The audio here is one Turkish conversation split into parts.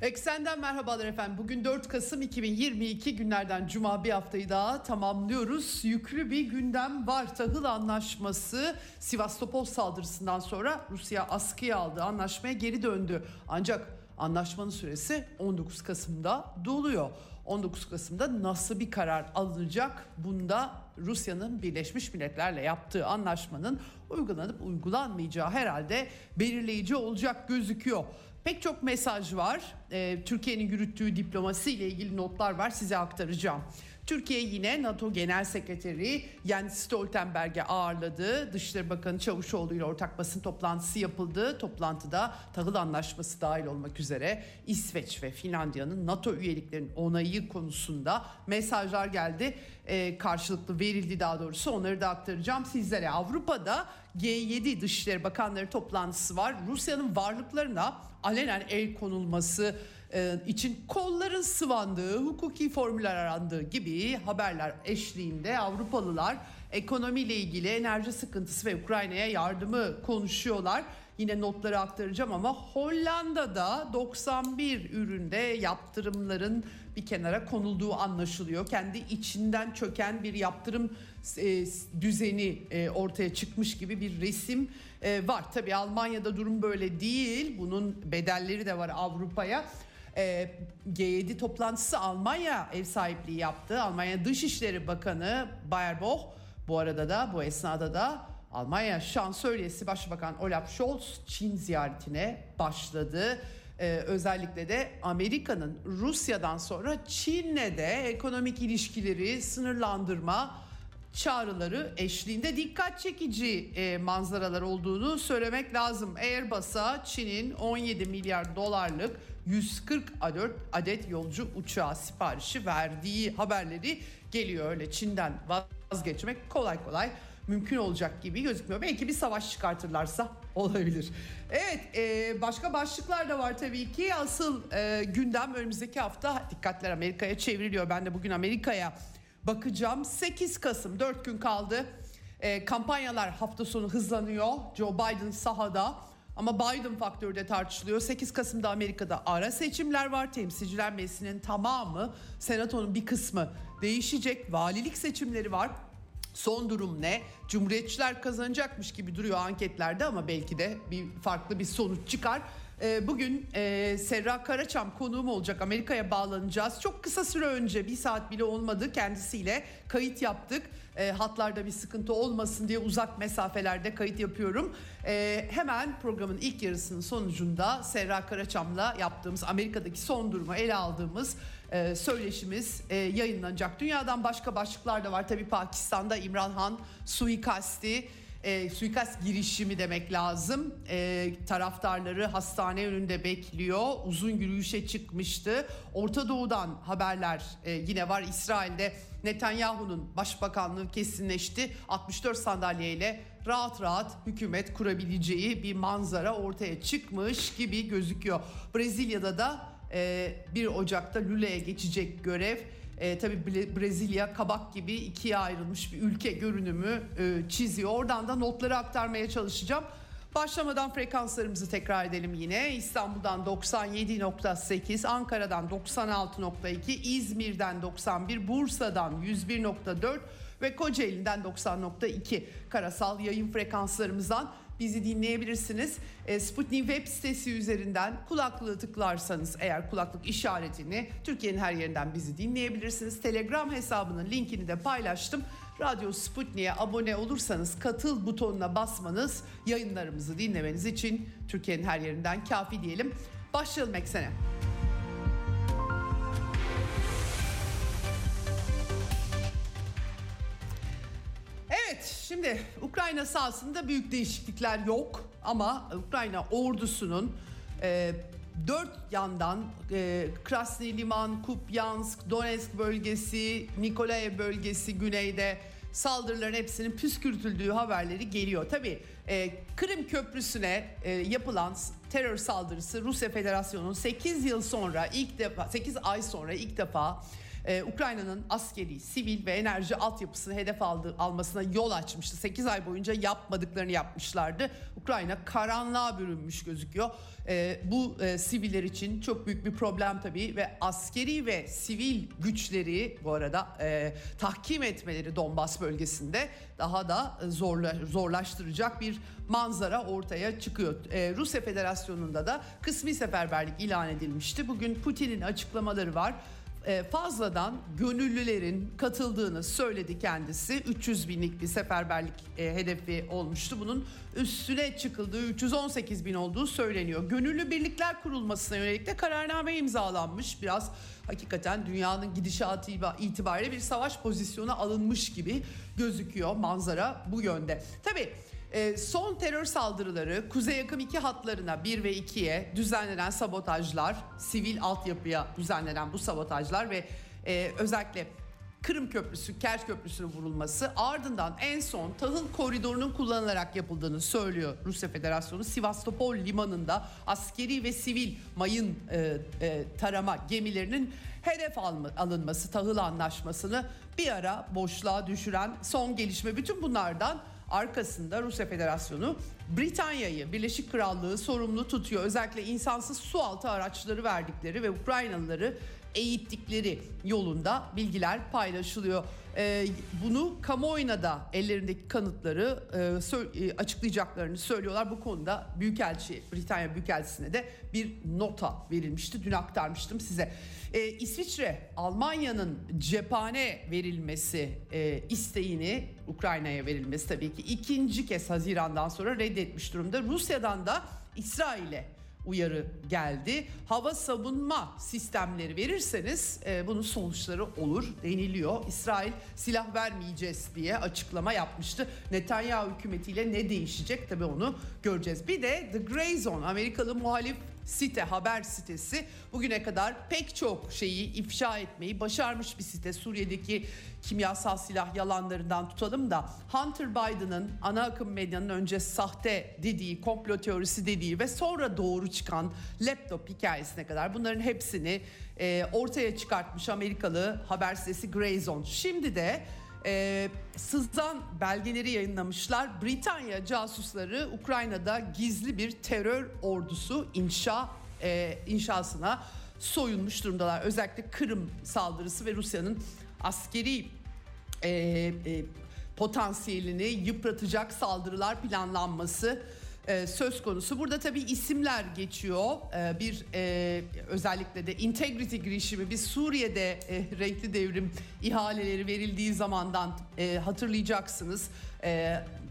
Eksenden merhabalar efendim. Bugün 4 Kasım 2022 günlerden cuma bir haftayı daha tamamlıyoruz. Yüklü bir gündem var. Tahıl anlaşması Sivastopol saldırısından sonra Rusya askıya aldı. Anlaşmaya geri döndü. Ancak anlaşmanın süresi 19 Kasım'da doluyor. 19 Kasım'da nasıl bir karar alınacak? Bunda Rusya'nın Birleşmiş Milletler'le yaptığı anlaşmanın uygulanıp uygulanmayacağı herhalde belirleyici olacak gözüküyor. Pek çok mesaj var. Ee, Türkiye'nin yürüttüğü diplomasi ile ilgili notlar var size aktaracağım. Türkiye yine NATO Genel Sekreteri Jens Stoltenberg'e ağırladı. Dışişleri Bakanı Çavuşoğlu ile ortak basın toplantısı yapıldı. Toplantıda tahıl anlaşması dahil olmak üzere İsveç ve Finlandiya'nın NATO üyeliklerinin onayı konusunda mesajlar geldi. Ee, karşılıklı verildi daha doğrusu onları da aktaracağım sizlere. Avrupa'da G7 Dışişleri Bakanları toplantısı var. Rusya'nın varlıklarına alenen el konulması e, için kolların sıvandığı, hukuki formüller arandığı gibi haberler eşliğinde Avrupalılar ekonomiyle ilgili enerji sıkıntısı ve Ukrayna'ya yardımı konuşuyorlar. Yine notları aktaracağım ama Hollanda'da 91 üründe yaptırımların bir kenara konulduğu anlaşılıyor. Kendi içinden çöken bir yaptırım e, düzeni e, ortaya çıkmış gibi bir resim e, var. Tabii Almanya'da durum böyle değil. Bunun bedelleri de var Avrupa'ya. E, G7 toplantısı Almanya ev sahipliği yaptı. Almanya Dışişleri Bakanı Baerbock bu arada da bu esnada da Almanya Şansölyesi Başbakan Olaf Scholz Çin ziyaretine başladı. Ee, özellikle de Amerika'nın Rusya'dan sonra Çin'le de ekonomik ilişkileri sınırlandırma çağrıları eşliğinde dikkat çekici e, manzaralar olduğunu söylemek lazım. Airbus'a Çin'in 17 milyar dolarlık 140 adet, yolcu uçağı siparişi verdiği haberleri geliyor. Öyle Çin'den vazgeçmek kolay kolay mümkün olacak gibi gözükmüyor. Belki bir savaş çıkartırlarsa olabilir. Evet e, başka başlıklar da var tabii ki. Asıl e, gündem önümüzdeki hafta dikkatler Amerika'ya çevriliyor. Ben de bugün Amerika'ya bakacağım. 8 Kasım 4 gün kaldı. E, kampanyalar hafta sonu hızlanıyor. Joe Biden sahada. Ama Biden faktörü de tartışılıyor. 8 Kasım'da Amerika'da ara seçimler var. Temsilciler Meclisi'nin tamamı, senatonun bir kısmı değişecek. Valilik seçimleri var. Son durum ne? Cumhuriyetçiler kazanacakmış gibi duruyor anketlerde ama belki de bir farklı bir sonuç çıkar. Ee, bugün e, Serra Karaçam konuğum olacak. Amerika'ya bağlanacağız. Çok kısa süre önce bir saat bile olmadı kendisiyle kayıt yaptık. E, hatlarda bir sıkıntı olmasın diye uzak mesafelerde kayıt yapıyorum. E, hemen programın ilk yarısının sonucunda Serra Karaçam'la yaptığımız Amerika'daki son durumu ele aldığımız e, söyleşimiz e, yayınlanacak. Dünyadan başka başlıklar da var. Tabii Pakistan'da İmran Han suikasti e, suikast girişimi demek lazım. E, taraftarları hastane önünde bekliyor. Uzun yürüyüşe çıkmıştı. Orta Doğu'dan haberler e, yine var. İsrail'de Netanyahu'nun başbakanlığı kesinleşti. 64 sandalyeyle rahat rahat hükümet kurabileceği bir manzara ortaya çıkmış gibi gözüküyor. Brezilya'da da e, 1 Ocak'ta Lüle'ye geçecek görev e, tabii Brezilya kabak gibi ikiye ayrılmış bir ülke görünümü e, çiziyor. Oradan da notları aktarmaya çalışacağım. Başlamadan frekanslarımızı tekrar edelim yine. İstanbul'dan 97.8, Ankara'dan 96.2, İzmir'den 91, Bursa'dan 101.4 ve Kocaeli'nden 90.2 karasal yayın frekanslarımızdan bizi dinleyebilirsiniz. E, Sputnik web sitesi üzerinden kulaklığı tıklarsanız eğer kulaklık işaretini Türkiye'nin her yerinden bizi dinleyebilirsiniz. Telegram hesabının linkini de paylaştım. Radyo Sputnik'e abone olursanız katıl butonuna basmanız yayınlarımızı dinlemeniz için Türkiye'nin her yerinden kafi diyelim. Başlayalım eksene. Evet şimdi Ukrayna sahasında büyük değişiklikler yok ama Ukrayna ordusunun e, dört yandan e, Krasny Liman, Kupyansk, Donetsk bölgesi, Nikolaev bölgesi güneyde saldırıların hepsinin püskürtüldüğü haberleri geliyor. Tabii e, Kırım Köprüsü'ne e, yapılan terör saldırısı Rusya Federasyonu'nun 8 yıl sonra ilk defa 8 ay sonra ilk defa ee, Ukrayna'nın askeri, sivil ve enerji altyapısını hedef aldı, almasına yol açmıştı. 8 ay boyunca yapmadıklarını yapmışlardı. Ukrayna karanlığa bürünmüş gözüküyor. Ee, bu e, siviller için çok büyük bir problem tabii ve askeri ve sivil güçleri bu arada e, tahkim etmeleri Donbas bölgesinde daha da zorla, zorlaştıracak bir manzara ortaya çıkıyor. Ee, Rusya Federasyonu'nda da kısmi seferberlik ilan edilmişti. Bugün Putin'in açıklamaları var. E, fazladan gönüllülerin katıldığını söyledi kendisi. 300 binlik bir seferberlik e, hedefi olmuştu. Bunun üstüne çıkıldığı 318 bin olduğu söyleniyor. Gönüllü birlikler kurulmasına yönelik de kararname imzalanmış. Biraz hakikaten dünyanın gidişatı itibariyle bir savaş pozisyonu alınmış gibi gözüküyor manzara bu yönde. Tabii e, son terör saldırıları Kuzey Yakım 2 hatlarına 1 ve 2'ye düzenlenen sabotajlar, sivil altyapıya düzenlenen bu sabotajlar ve e, özellikle Kırım Köprüsü, Kerç Köprüsü'nün vurulması ardından en son tahıl koridorunun kullanılarak yapıldığını söylüyor Rusya Federasyonu. Sivastopol limanında askeri ve sivil mayın e, e, tarama gemilerinin hedef alınması, tahıl anlaşmasını bir ara boşluğa düşüren son gelişme. Bütün bunlardan arkasında Rusya Federasyonu Britanya'yı, Birleşik Krallığı sorumlu tutuyor. Özellikle insansız su altı araçları verdikleri ve Ukraynalıları eğittikleri yolunda bilgiler paylaşılıyor. Ee, bunu kamuoyuna da ellerindeki kanıtları e, e, açıklayacaklarını söylüyorlar. Bu konuda Büyükelçi, Britanya Büyükelçisi'ne de bir nota verilmişti. Dün aktarmıştım size. Ee, İsviçre, Almanya'nın cephane verilmesi e, isteğini Ukrayna'ya verilmesi tabii ki ikinci kez Haziran'dan sonra reddetmiş durumda. Rusya'dan da İsrail'e uyarı geldi. Hava savunma sistemleri verirseniz e, bunun sonuçları olur deniliyor. İsrail silah vermeyeceğiz diye açıklama yapmıştı. Netanyahu hükümetiyle ne değişecek tabii onu göreceğiz. Bir de The Grey Zone Amerikalı muhalif site haber sitesi bugüne kadar pek çok şeyi ifşa etmeyi başarmış bir site. Suriye'deki kimyasal silah yalanlarından tutalım da Hunter Biden'ın ana akım medyanın önce sahte dediği, komplo teorisi dediği ve sonra doğru çıkan laptop hikayesine kadar bunların hepsini e, ortaya çıkartmış Amerikalı haber sitesi Grayzone. Şimdi de e, sızan belgeleri yayınlamışlar. Britanya casusları Ukrayna'da gizli bir terör ordusu inşa e, inşasına soyunmuş durumdalar. Özellikle Kırım saldırısı ve Rusya'nın askeri e, e, potansiyelini yıpratacak saldırılar planlanması e, söz konusu. Burada tabii isimler geçiyor. E, bir e, özellikle de Integrity girişimi biz Suriye'de e, renkli devrim ihaleleri verildiği zamandan hatırlayacaksınız.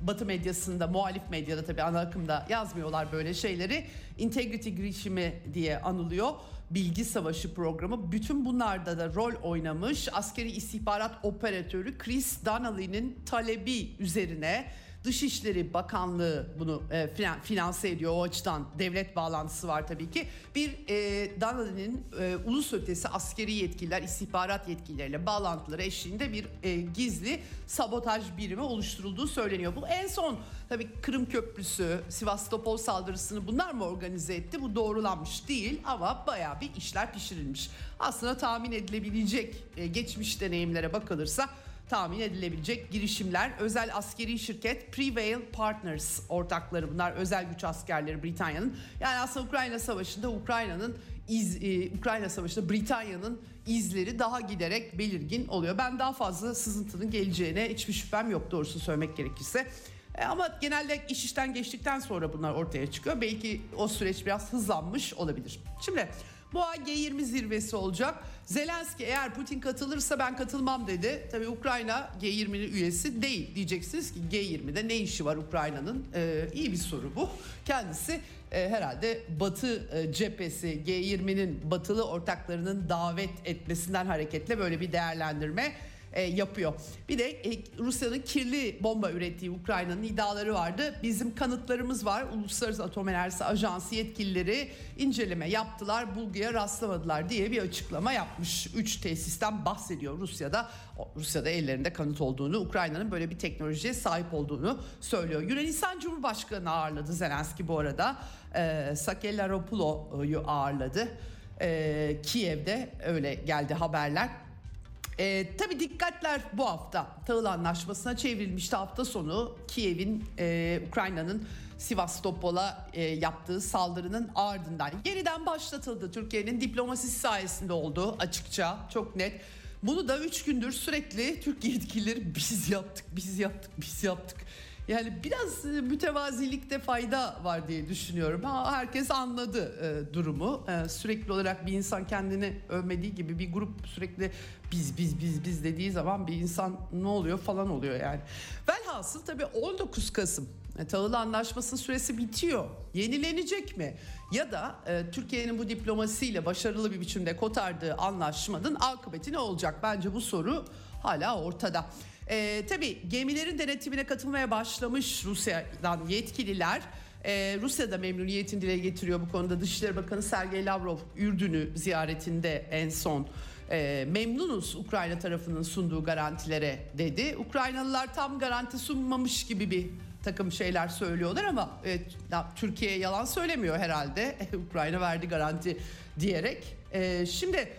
Batı medyasında, muhalif medyada tabii ana akımda yazmıyorlar böyle şeyleri. Integrity girişimi diye anılıyor bilgi savaşı programı bütün bunlarda da rol oynamış askeri istihbarat operatörü Chris Donnelly'nin talebi üzerine Dışişleri Bakanlığı bunu e, finanse ediyor o açıdan devlet bağlantısı var tabii ki. Bir e, Donnelly'nin e, ulus ötesi askeri yetkililer, istihbarat yetkilileriyle bağlantıları eşliğinde bir e, gizli sabotaj birimi oluşturulduğu söyleniyor. Bu en son tabii Kırım Köprüsü, Sivastopol saldırısını bunlar mı organize etti? Bu doğrulanmış değil ama bayağı bir işler pişirilmiş. Aslında tahmin edilebilecek e, geçmiş deneyimlere bakılırsa tahmin edilebilecek girişimler. Özel askeri şirket Prevail Partners ortakları bunlar özel güç askerleri Britanya'nın. Yani aslında Ukrayna Savaşı'nda Ukrayna'nın iz, e, Ukrayna Savaşı'nda Britanya'nın izleri daha giderek belirgin oluyor. Ben daha fazla sızıntının geleceğine hiçbir şüphem yok doğrusu söylemek gerekirse. E ama genelde iş işten geçtikten sonra bunlar ortaya çıkıyor. Belki o süreç biraz hızlanmış olabilir. Şimdi bu ay G20 zirvesi olacak. Zelenski eğer Putin katılırsa ben katılmam dedi. Tabii Ukrayna G20'nin üyesi değil. Diyeceksiniz ki G20'de ne işi var Ukrayna'nın? Ee, iyi bir soru bu. Kendisi e, herhalde Batı e, cephesi G20'nin batılı ortaklarının davet etmesinden hareketle böyle bir değerlendirme e, yapıyor. Bir de e, Rusya'nın kirli bomba ürettiği Ukrayna'nın iddiaları vardı. Bizim kanıtlarımız var. Uluslararası Atom Enerjisi Ajansı yetkilileri inceleme yaptılar. Bulguya rastlamadılar diye bir açıklama yapmış. Üç tesisten bahsediyor Rusya'da. Rusya'da ellerinde kanıt olduğunu, Ukrayna'nın böyle bir teknolojiye sahip olduğunu söylüyor. Yunanistan Cumhurbaşkanı ağırladı Zelenski bu arada. E, Sakelaropoulo'yu ağırladı. E, Kiev'de öyle geldi haberler. E, tabii dikkatler bu hafta. Tahıl anlaşmasına çevrilmişti hafta sonu. Kiev'in e, Ukrayna'nın Sivastopol'a e, yaptığı saldırının ardından. Yeniden başlatıldı. Türkiye'nin diplomasisi sayesinde oldu açıkça. Çok net. Bunu da 3 gündür sürekli Türkiye yetkilileri biz yaptık, biz yaptık, biz yaptık yani biraz e, mütevazilikte fayda var diye düşünüyorum. Ha, herkes anladı e, durumu. E, sürekli olarak bir insan kendini övmediği gibi bir grup sürekli biz biz biz biz dediği zaman bir insan ne oluyor falan oluyor yani. Velhasıl tabii 19 Kasım e, tahıl anlaşmasının süresi bitiyor. Yenilenecek mi? Ya da e, Türkiye'nin bu diplomasiyle başarılı bir biçimde kotardığı anlaşmanın akıbeti ne olacak? Bence bu soru hala ortada. E, tabii gemilerin denetimine katılmaya başlamış Rusya'dan yetkililer. Ee, Rusya da memnuniyetini dile getiriyor bu konuda. Dışişleri Bakanı Sergey Lavrov Ürdün'ü ziyaretinde en son e, memnunuz Ukrayna tarafının sunduğu garantilere dedi. Ukraynalılar tam garanti sunmamış gibi bir takım şeyler söylüyorlar ama e, Türkiye yalan söylemiyor herhalde. Ukrayna verdi garanti diyerek. E, şimdi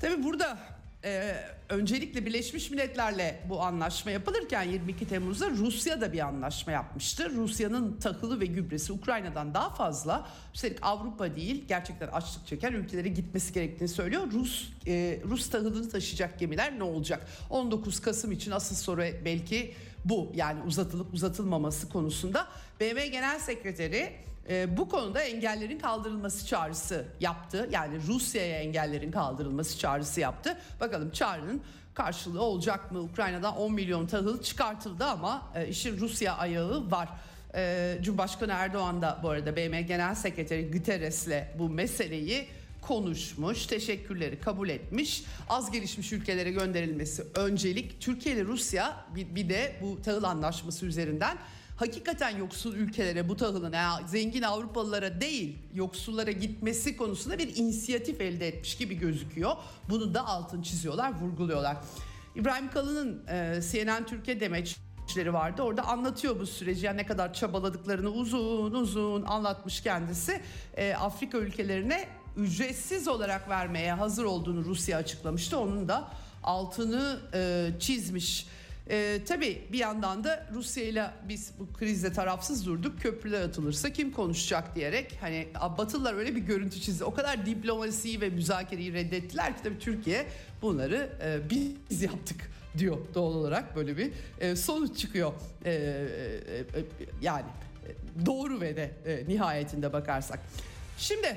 tabii burada e, öncelikle Birleşmiş Milletler'le bu anlaşma yapılırken 22 Temmuz'da Rusya da bir anlaşma yapmıştı. Rusya'nın tahılı ve gübresi Ukrayna'dan daha fazla. Üstelik Avrupa değil gerçekten açlık çeken ülkelere gitmesi gerektiğini söylüyor. Rus e, Rus tahılını taşıyacak gemiler ne olacak? 19 Kasım için asıl soru belki bu. Yani uzatılıp uzatılmaması konusunda. BM Genel Sekreteri e, bu konuda engellerin kaldırılması çağrısı yaptı. Yani Rusya'ya engellerin kaldırılması çağrısı yaptı. Bakalım çağrının karşılığı olacak mı? Ukrayna'dan 10 milyon tahıl çıkartıldı ama e, işin Rusya ayağı var. E, Cumhurbaşkanı Erdoğan da bu arada BM Genel Sekreteri Guterres'le bu meseleyi konuşmuş, teşekkürleri kabul etmiş. Az gelişmiş ülkelere gönderilmesi öncelik. Türkiye ile Rusya bir de bu tahıl anlaşması üzerinden hakikaten yoksul ülkelere bu tahılın yani zengin Avrupalılara değil yoksullara gitmesi konusunda bir inisiyatif elde etmiş gibi gözüküyor. Bunu da altın çiziyorlar, vurguluyorlar. İbrahim Kalın'ın e, CNN Türkiye demeçleri vardı. Orada anlatıyor bu süreci. Yani ne kadar çabaladıklarını uzun uzun anlatmış kendisi. E, Afrika ülkelerine ücretsiz olarak vermeye hazır olduğunu Rusya açıklamıştı. Onun da altını e, çizmiş. Ee, tabii bir yandan da Rusya ile biz bu krizde tarafsız durduk. Köprüler atılırsa kim konuşacak diyerek hani Batılılar öyle bir görüntü çizdi. O kadar diplomasiyi ve müzakereyi reddettiler ki tabii Türkiye bunları e, biz yaptık diyor doğal olarak böyle bir e, sonuç çıkıyor. E, e, e, yani e, doğru ve de e, nihayetinde bakarsak. Şimdi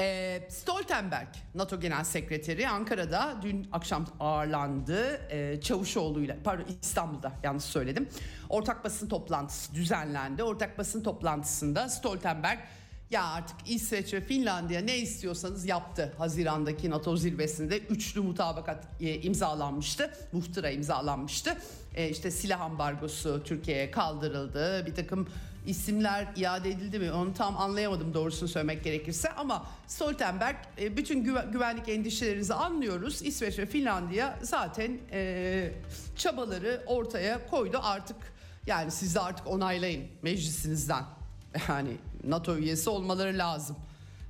e, Stoltenberg NATO Genel Sekreteri Ankara'da dün akşam ağırlandı. E, Çavuşoğlu'yla pardon İstanbul'da yanlış söyledim. Ortak basın toplantısı düzenlendi. Ortak basın toplantısında Stoltenberg ya artık İsveç ve Finlandiya ne istiyorsanız yaptı. Hazirandaki NATO zirvesinde üçlü mutabakat imzalanmıştı. Muhtıra imzalanmıştı. E, işte silah ambargosu Türkiye'ye kaldırıldı. Bir takım isimler iade edildi mi? Onu tam anlayamadım doğrusunu söylemek gerekirse. Ama Stoltenberg e, bütün güvenlik endişelerinizi anlıyoruz. İsveç ve Finlandiya zaten e, çabaları ortaya koydu artık. Yani siz de artık onaylayın meclisinizden. Yani NATO üyesi olmaları lazım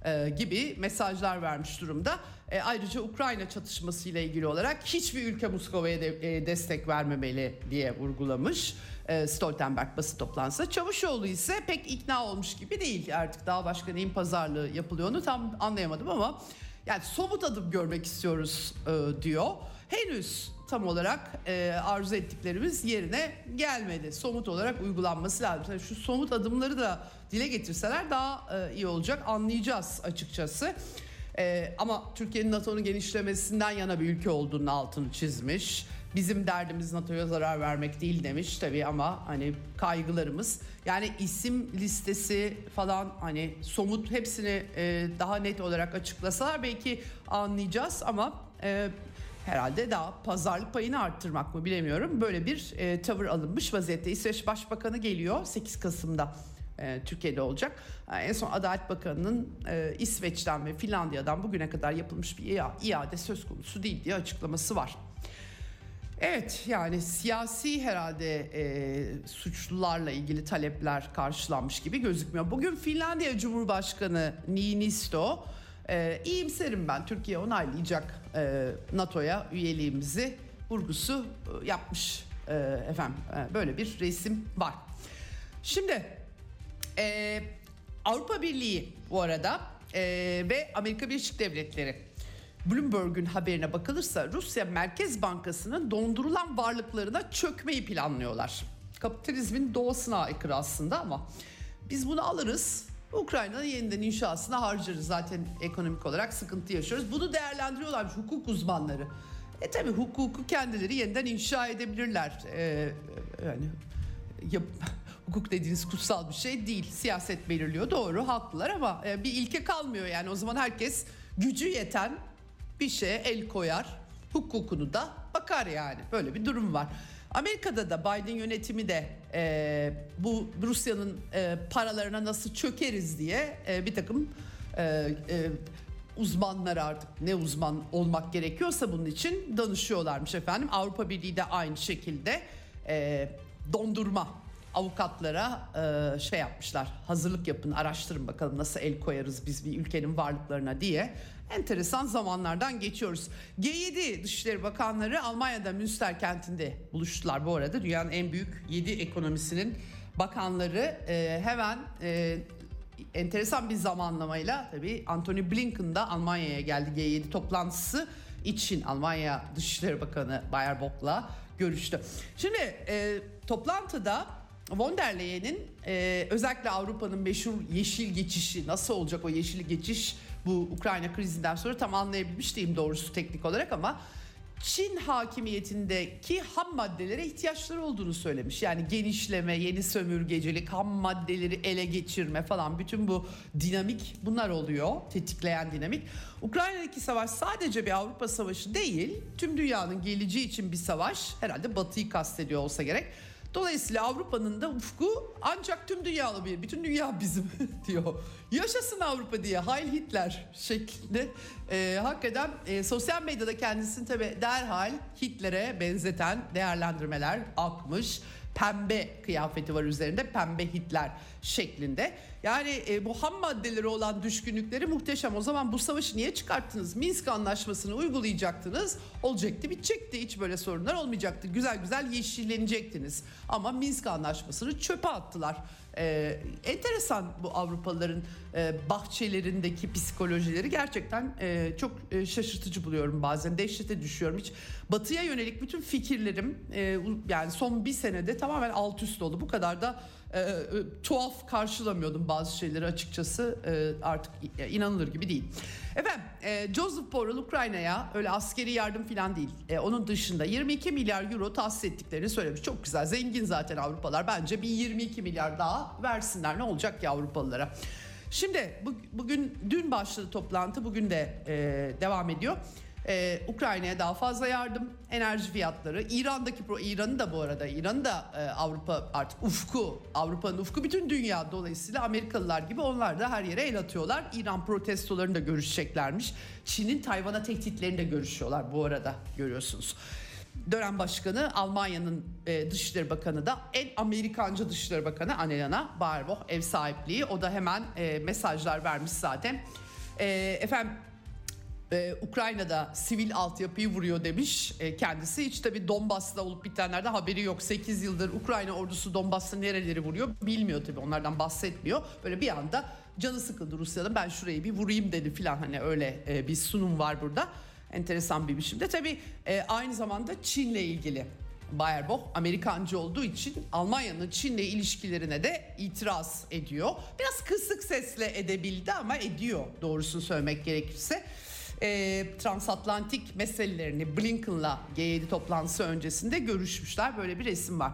e, gibi mesajlar vermiş durumda. E, ayrıca Ukrayna çatışması ile ilgili olarak hiçbir ülke Moskova'ya de, e, destek vermemeli diye vurgulamış Stoltenberg basın toplantısında. Çavuşoğlu ise pek ikna olmuş gibi değil. Artık daha başka neyin pazarlığı yapılıyor tam anlayamadım ama yani somut adım görmek istiyoruz e, diyor. Henüz tam olarak e, arzu ettiklerimiz yerine gelmedi. Somut olarak uygulanması lazım. Şu somut adımları da dile getirseler daha e, iyi olacak anlayacağız açıkçası. E, ama Türkiye'nin NATO'nun genişlemesinden yana bir ülke olduğunu altını çizmiş. Bizim derdimiz NATO'ya zarar vermek değil demiş tabii ama hani kaygılarımız yani isim listesi falan hani somut hepsini e, daha net olarak açıklasalar belki anlayacağız ama e, herhalde daha pazarlık payını arttırmak mı bilemiyorum. Böyle bir e, tavır alınmış vaziyette. İsveç Başbakanı geliyor 8 Kasım'da e, Türkiye'de olacak. E, en son Adalet Bakanı'nın e, İsveç'ten ve Finlandiya'dan bugüne kadar yapılmış bir iade söz konusu değil diye açıklaması var. Evet yani siyasi herhalde e, suçlularla ilgili talepler karşılanmış gibi gözükmüyor. Bugün Finlandiya Cumhurbaşkanı Niinisto e, iyimserim ben Türkiye onaylayacak e, NATO'ya üyeliğimizi vurgusu e, yapmış e, efendim e, böyle bir resim var. Şimdi e, Avrupa Birliği bu arada e, ve Amerika Birleşik Devletleri Bloomberg'un haberine bakılırsa Rusya Merkez Bankası'nın dondurulan varlıklarına çökmeyi planlıyorlar. Kapitalizmin doğasına aykırı aslında ama biz bunu alırız. Ukrayna'nın yeniden inşasına harcarız. Zaten ekonomik olarak sıkıntı yaşıyoruz. Bunu değerlendiriyorlar hukuk uzmanları. E tabi hukuku kendileri yeniden inşa edebilirler. Ee, yani yap, hukuk dediğiniz kutsal bir şey değil. Siyaset belirliyor doğru haklılar ama e, bir ilke kalmıyor yani. O zaman herkes gücü yeten bir şeye el koyar. Hukukunu da bakar yani. Böyle bir durum var. Amerika'da da Biden yönetimi de e, bu Rusya'nın e, paralarına nasıl çökeriz diye e, bir takım e, e, uzmanlar artık ne uzman olmak gerekiyorsa bunun için danışıyorlarmış efendim. Avrupa Birliği de aynı şekilde e, dondurma avukatlara e, şey yapmışlar hazırlık yapın araştırın bakalım nasıl el koyarız biz bir ülkenin varlıklarına diye enteresan zamanlardan geçiyoruz. G7 Dışişleri Bakanları Almanya'da Münster kentinde buluştular bu arada. Dünyanın en büyük 7 ekonomisinin bakanları e, hemen e, enteresan bir zamanlamayla tabii Anthony Blinken da Almanya'ya geldi G7 toplantısı için Almanya Dışişleri Bakanı Bayer Bock'la görüştü. Şimdi e, toplantıda von der Leyen'in e, özellikle Avrupa'nın meşhur yeşil geçişi nasıl olacak o yeşil geçiş bu Ukrayna krizinden sonra tam anlayabilmiş değilim doğrusu teknik olarak ama Çin hakimiyetindeki ham maddelere ihtiyaçları olduğunu söylemiş. Yani genişleme, yeni sömürgecilik, ham maddeleri ele geçirme falan bütün bu dinamik bunlar oluyor. Tetikleyen dinamik. Ukrayna'daki savaş sadece bir Avrupa savaşı değil, tüm dünyanın geleceği için bir savaş. Herhalde Batı'yı kastediyor olsa gerek. Dolayısıyla Avrupa'nın da ufku ancak tüm dünyalı bir, bütün dünya bizim diyor. Yaşasın Avrupa diye Heil Hitler şeklinde e, hakikaten e, sosyal medyada kendisini tabi derhal Hitler'e benzeten değerlendirmeler akmış. Pembe kıyafeti var üzerinde pembe Hitler şeklinde. Yani e, bu ham maddeleri olan düşkünlükleri muhteşem. O zaman bu savaşı niye çıkarttınız? Minsk anlaşmasını uygulayacaktınız. Olacaktı bitecekti. Hiç böyle sorunlar olmayacaktı. Güzel güzel yeşillenecektiniz. Ama Minsk anlaşmasını çöpe attılar. Ee, enteresan bu Avrupalıların e, bahçelerindeki psikolojileri gerçekten e, çok e, şaşırtıcı buluyorum bazen dehşete düşüyorum hiç batıya yönelik bütün fikirlerim e, yani son bir senede tamamen alt üst oldu bu kadar da e, e, tuhaf karşılamıyordum bazı şeyleri açıkçası e, artık inanılır gibi değil. Efendim e, Joseph Borrell Ukrayna'ya öyle askeri yardım falan değil e, onun dışında 22 milyar euro tahsis ettiklerini söylemiş. Çok güzel zengin zaten Avrupalar bence bir 22 milyar daha versinler ne olacak ki Avrupalılara. Şimdi bu, bugün dün başladı toplantı bugün de e, devam ediyor ee, Ukrayna'ya daha fazla yardım, enerji fiyatları, İran'daki İran'ı da bu arada İran'ı da e, Avrupa artık ufku, Avrupa'nın ufku bütün dünya dolayısıyla Amerikalılar gibi onlar da her yere el atıyorlar. İran protestolarını da görüşeceklermiş. Çin'in Tayvan'a tehditlerini de görüşüyorlar bu arada görüyorsunuz. Dönem Başkanı Almanya'nın e, Dışişleri Bakanı da en Amerikancı Dışişleri Bakanı Annalena Baerbock ev sahipliği. O da hemen e, mesajlar vermiş zaten. E, efendim ee, Ukrayna'da sivil altyapıyı vuruyor demiş ee, kendisi. Hiç tabi Donbas'ta olup bitenlerde haberi yok. 8 yıldır Ukrayna ordusu Donbas'ta nereleri vuruyor bilmiyor tabi onlardan bahsetmiyor. Böyle bir anda canı sıkıldı Rusya'nın ben şurayı bir vurayım dedi filan hani öyle e, bir sunum var burada. Enteresan bir biçimde. Tabi e, aynı zamanda Çin'le ilgili Bayer Amerikancı olduğu için Almanya'nın Çin'le ilişkilerine de itiraz ediyor. Biraz kısık sesle edebildi ama ediyor doğrusunu söylemek gerekirse e, transatlantik meselelerini Blinken'la G7 toplantısı öncesinde görüşmüşler. Böyle bir resim var.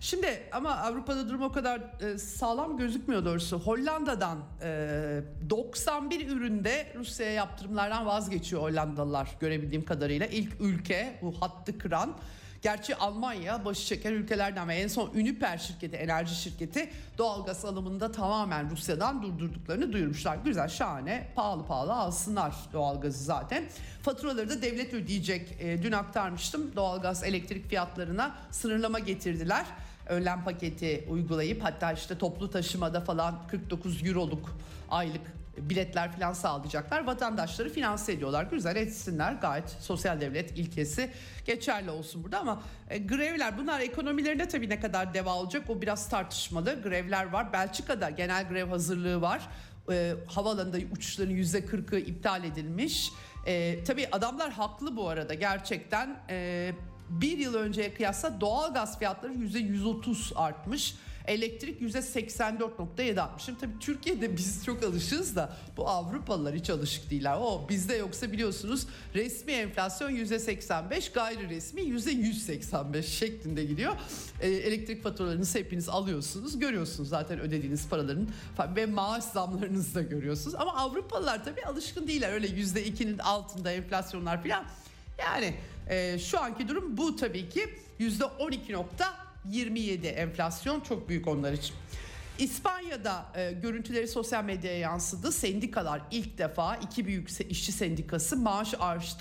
Şimdi ama Avrupa'da durum o kadar e, sağlam gözükmüyor doğrusu. Hollanda'dan e, 91 üründe Rusya'ya yaptırımlardan vazgeçiyor Hollandalılar görebildiğim kadarıyla. İlk ülke bu hattı kıran. Gerçi Almanya başı çeken ülkelerden ve en son Uniper şirketi, enerji şirketi doğalgaz alımında tamamen Rusya'dan durdurduklarını duyurmuşlar. Güzel, şahane, pahalı pahalı alsınlar doğalgazı zaten. Faturaları da devlet ödeyecek. E, dün aktarmıştım doğalgaz elektrik fiyatlarına sınırlama getirdiler önlem paketi uygulayıp hatta işte toplu taşımada falan 49 euroluk aylık biletler falan sağlayacaklar. Vatandaşları finanse ediyorlar. Güzel etsinler. Gayet sosyal devlet ilkesi geçerli olsun burada ama e, grevler bunlar ekonomilerinde tabii ne kadar deva olacak o biraz tartışmalı. Grevler var. Belçika'da genel grev hazırlığı var. E, havaalanında uçuşların %40'ı iptal edilmiş. E, tabii adamlar haklı bu arada gerçekten. E, bir yıl önceye kıyasla doğal gaz fiyatları %130 artmış. Elektrik %84.7 artmış. Şimdi tabii Türkiye'de biz çok alışığız da bu Avrupalılar hiç alışık değiller. O bizde yoksa biliyorsunuz resmi enflasyon %85 gayri resmi %185 şeklinde gidiyor. Ee, elektrik faturalarınızı hepiniz alıyorsunuz. Görüyorsunuz zaten ödediğiniz paraların ve maaş zamlarınızı da görüyorsunuz. Ama Avrupalılar tabii alışkın değiller. Öyle %2'nin altında enflasyonlar falan. Yani e, şu anki durum bu tabii ki %12.27 enflasyon çok büyük onlar için. İspanya'da e, görüntüleri sosyal medyaya yansıdı. Sendikalar ilk defa iki büyük işçi sendikası maaş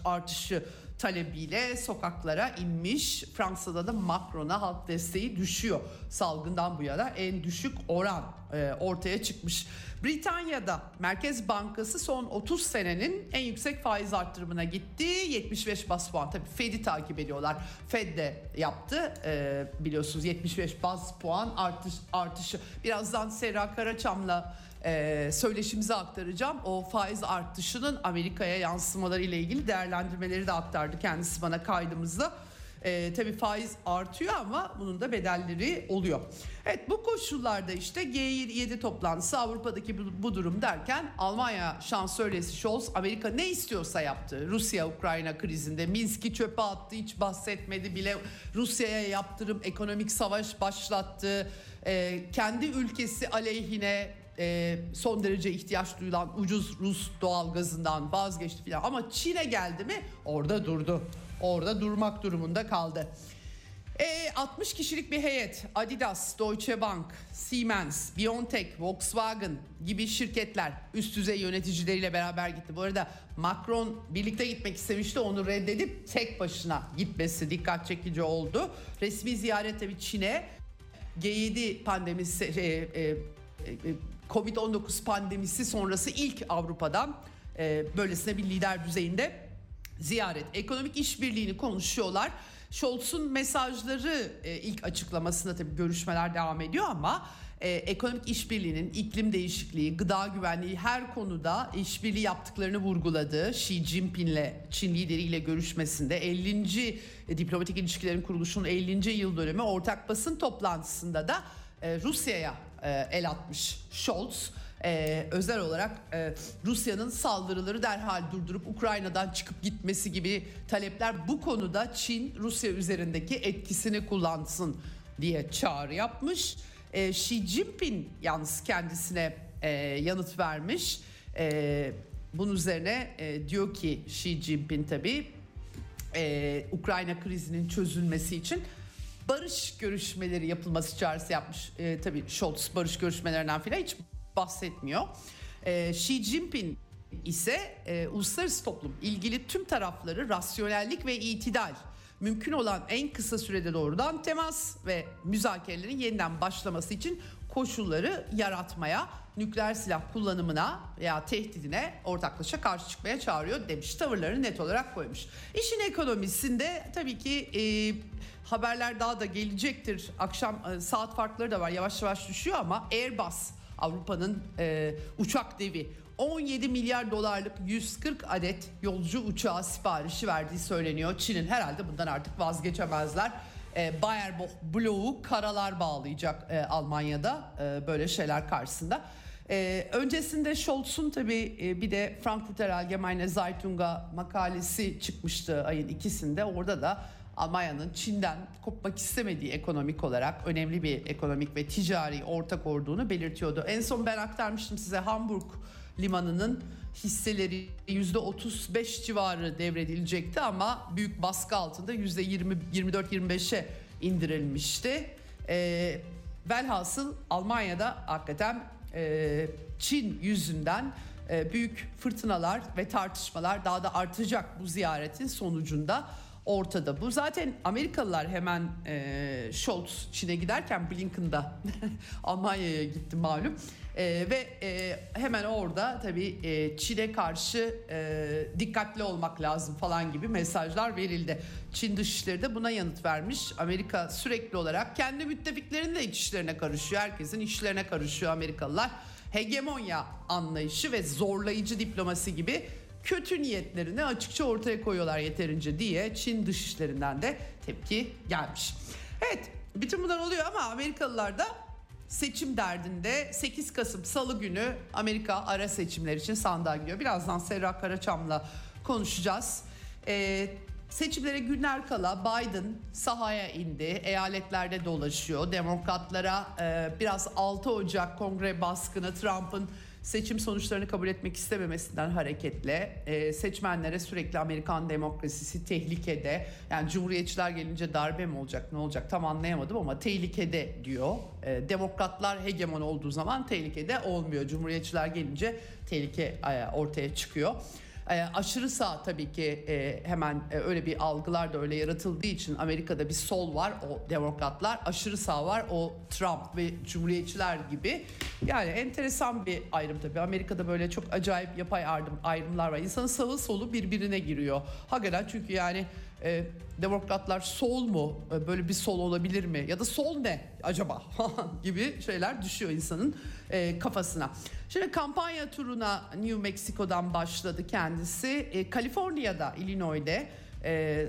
artışı talebiyle sokaklara inmiş. Fransa'da da Macron'a halk desteği düşüyor. Salgından bu yana en düşük oran e, ortaya çıkmış. Britanya'da Merkez Bankası son 30 senenin en yüksek faiz arttırımına gitti. 75 bas puan. Tabii Fed'i takip ediyorlar. Fed de yaptı. E, biliyorsunuz 75 bas puan artış artışı. Birazdan Serra Karaçam'la e, söyleşimize aktaracağım. O faiz artışının Amerika'ya yansımaları ile ilgili değerlendirmeleri de aktardı kendisi bana kaydımızda. E, tabii faiz artıyor ama bunun da bedelleri oluyor. Evet bu koşullarda işte G7 toplantısı Avrupa'daki bu, bu durum derken Almanya şansölyesi Scholz Amerika ne istiyorsa yaptı. Rusya-Ukrayna krizinde Minsk'i çöpe attı hiç bahsetmedi bile Rusya'ya yaptırım ekonomik savaş başlattı. E, kendi ülkesi aleyhine e, son derece ihtiyaç duyulan ucuz Rus doğal gazından vazgeçti filan ama Çin'e geldi mi orada durdu. Orada durmak durumunda kaldı. E, 60 kişilik bir heyet Adidas, Deutsche Bank, Siemens, Biontech, Volkswagen gibi şirketler üst düzey yöneticileriyle beraber gitti. Bu arada Macron birlikte gitmek istemişti onu reddedip tek başına gitmesi dikkat çekici oldu. Resmi ziyaret tabii Çin'e G7 pandemisi e, e, e, Covid-19 pandemisi sonrası ilk Avrupa'dan e, böylesine bir lider düzeyinde ziyaret. Ekonomik işbirliğini konuşuyorlar. Scholz'un mesajları e, ilk açıklamasında tabii görüşmeler devam ediyor ama e, ekonomik işbirliğinin iklim değişikliği, gıda güvenliği her konuda işbirliği yaptıklarını vurguladı. Xi Jinping'le Çin lideriyle görüşmesinde 50. E, diplomatik ilişkilerin kuruluşunun 50. yıl dönümü ortak basın toplantısında da e, Rusya'ya e, el atmış Scholz. Ee, özel olarak e, Rusya'nın saldırıları derhal durdurup Ukrayna'dan çıkıp gitmesi gibi talepler bu konuda Çin Rusya üzerindeki etkisini kullansın diye çağrı yapmış. E, Xi Jinping yalnız kendisine e, yanıt vermiş. E, bunun üzerine e, diyor ki Xi Jinping tabii e, Ukrayna krizinin çözülmesi için barış görüşmeleri yapılması çağrısı yapmış. E, tabii Scholz barış görüşmelerinden filan hiç bahsetmiyor. E, Xi Jinping ise e, uluslararası toplum ilgili tüm tarafları rasyonellik ve itidal mümkün olan en kısa sürede doğrudan temas ve müzakerelerin yeniden başlaması için koşulları yaratmaya, nükleer silah kullanımına veya tehdidine ortaklaşa karşı çıkmaya çağırıyor demiş. Tavırlarını net olarak koymuş. İşin ekonomisinde tabii ki e, haberler daha da gelecektir. Akşam e, saat farkları da var yavaş yavaş düşüyor ama Airbus Avrupa'nın e, uçak devi 17 milyar dolarlık 140 adet yolcu uçağı siparişi verdiği söyleniyor. Çin'in herhalde bundan artık vazgeçemezler. E, Bayerbach bloğu karalar bağlayacak e, Almanya'da e, böyle şeyler karşısında. E, öncesinde Scholz'un tabii e, bir de Frankfurter Allgemeine Zeitung'a makalesi çıkmıştı ayın ikisinde. Orada da Almanya'nın Çin'den kopmak istemediği ekonomik olarak önemli bir ekonomik ve ticari ortak olduğunu belirtiyordu. En son ben aktarmıştım size Hamburg limanının hisseleri %35 civarı devredilecekti ama büyük baskı altında %20 24-25'e indirilmişti. E, velhasıl Almanya'da hakikaten e, Çin yüzünden e, büyük fırtınalar ve tartışmalar daha da artacak bu ziyaretin sonucunda ortada. Bu zaten Amerikalılar hemen e, Scholz Çin'e giderken Blinken'da Almanya'ya gitti malum. E, ve e, hemen orada tabii e, Çin'e karşı e, dikkatli olmak lazım falan gibi mesajlar verildi. Çin Dışişleri de buna yanıt vermiş. Amerika sürekli olarak kendi müttefiklerinin de iç işlerine karışıyor. Herkesin işlerine karışıyor Amerikalılar. Hegemonya anlayışı ve zorlayıcı diplomasi gibi kötü niyetlerini açıkça ortaya koyuyorlar yeterince diye Çin dışişlerinden de tepki gelmiş. Evet bütün bunlar oluyor ama Amerikalılar da seçim derdinde 8 Kasım Salı günü Amerika ara seçimler için sandığa gidiyor. Birazdan Serra Karaçam'la konuşacağız. Ee, seçimlere günler kala Biden sahaya indi. Eyaletlerde dolaşıyor. Demokratlara e, biraz 6 Ocak kongre baskını Trump'ın seçim sonuçlarını kabul etmek istememesinden hareketle e, seçmenlere sürekli Amerikan demokrasisi tehlikede yani cumhuriyetçiler gelince darbe mi olacak ne olacak tam anlayamadım ama tehlikede diyor. E, demokratlar hegemon olduğu zaman tehlikede olmuyor. Cumhuriyetçiler gelince tehlike e, ortaya çıkıyor. E, aşırı sağ tabii ki e, hemen e, öyle bir algılar da öyle yaratıldığı için Amerika'da bir sol var o demokratlar. Aşırı sağ var o Trump ve cumhuriyetçiler gibi. Yani enteresan bir ayrım tabii. Amerika'da böyle çok acayip yapay ayrım, ayrımlar var. İnsanın sağı solu birbirine giriyor. Hakikaten çünkü yani demokratlar sol mu böyle bir sol olabilir mi? Ya da sol ne acaba gibi şeyler düşüyor insanın kafasına. Şimdi kampanya turuna New Mexico'dan başladı kendisi. E, Kaliforniya'da, Illinois'de e,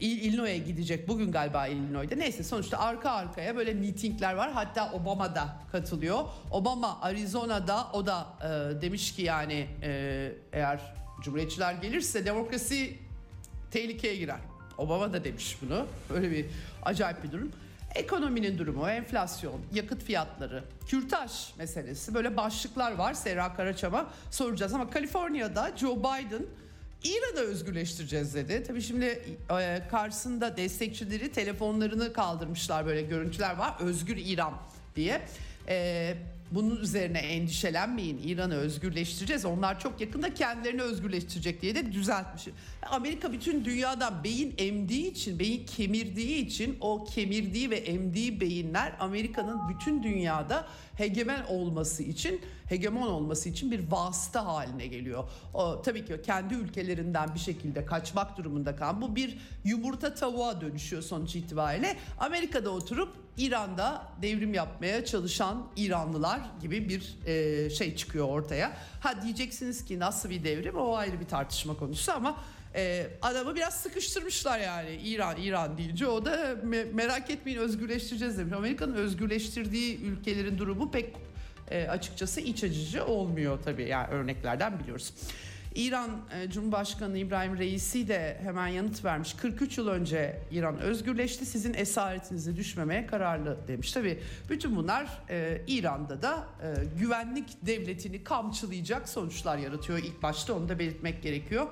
Illinois'e gidecek bugün galiba Illinois'de. Neyse sonuçta arka arkaya böyle mitingler var. Hatta Obama da katılıyor. Obama Arizona'da o da e, demiş ki yani e, eğer Cumhuriyetçiler gelirse demokrasi tehlikeye girer. Obama da demiş bunu. Öyle bir acayip bir durum. Ekonominin durumu, enflasyon, yakıt fiyatları, kürtaj meselesi böyle başlıklar var. Serra Karaçam'a soracağız ama Kaliforniya'da Joe Biden İran'ı özgürleştireceğiz dedi. Tabii şimdi e, karşısında destekçileri telefonlarını kaldırmışlar böyle görüntüler var. Özgür İran diye. E, bunun üzerine endişelenmeyin İran'ı özgürleştireceğiz. Onlar çok yakında kendilerini özgürleştirecek diye de düzeltmiş. Amerika bütün dünyadan beyin emdiği için, beyin kemirdiği için o kemirdiği ve emdiği beyinler Amerika'nın bütün dünyada hegemen olması için, hegemon olması için bir vasıta haline geliyor. O, tabii ki kendi ülkelerinden bir şekilde kaçmak durumunda kalan bu bir yumurta tavuğa dönüşüyor sonuç itibariyle. Amerika'da oturup İran'da devrim yapmaya çalışan İranlılar gibi bir e, şey çıkıyor ortaya. Ha diyeceksiniz ki nasıl bir devrim o ayrı bir tartışma konusu ama e, adamı biraz sıkıştırmışlar yani İran İran deyince o da me- merak etmeyin özgürleştireceğiz demiş. Amerika'nın özgürleştirdiği ülkelerin durumu pek e, açıkçası iç acıcı olmuyor tabii yani örneklerden biliyoruz. İran e, Cumhurbaşkanı İbrahim Reisi de hemen yanıt vermiş. 43 yıl önce İran özgürleşti. Sizin esaretinize düşmemeye kararlı demiş. Tabii bütün bunlar e, İran'da da e, güvenlik devletini kamçılayacak sonuçlar yaratıyor. İlk başta onu da belirtmek gerekiyor.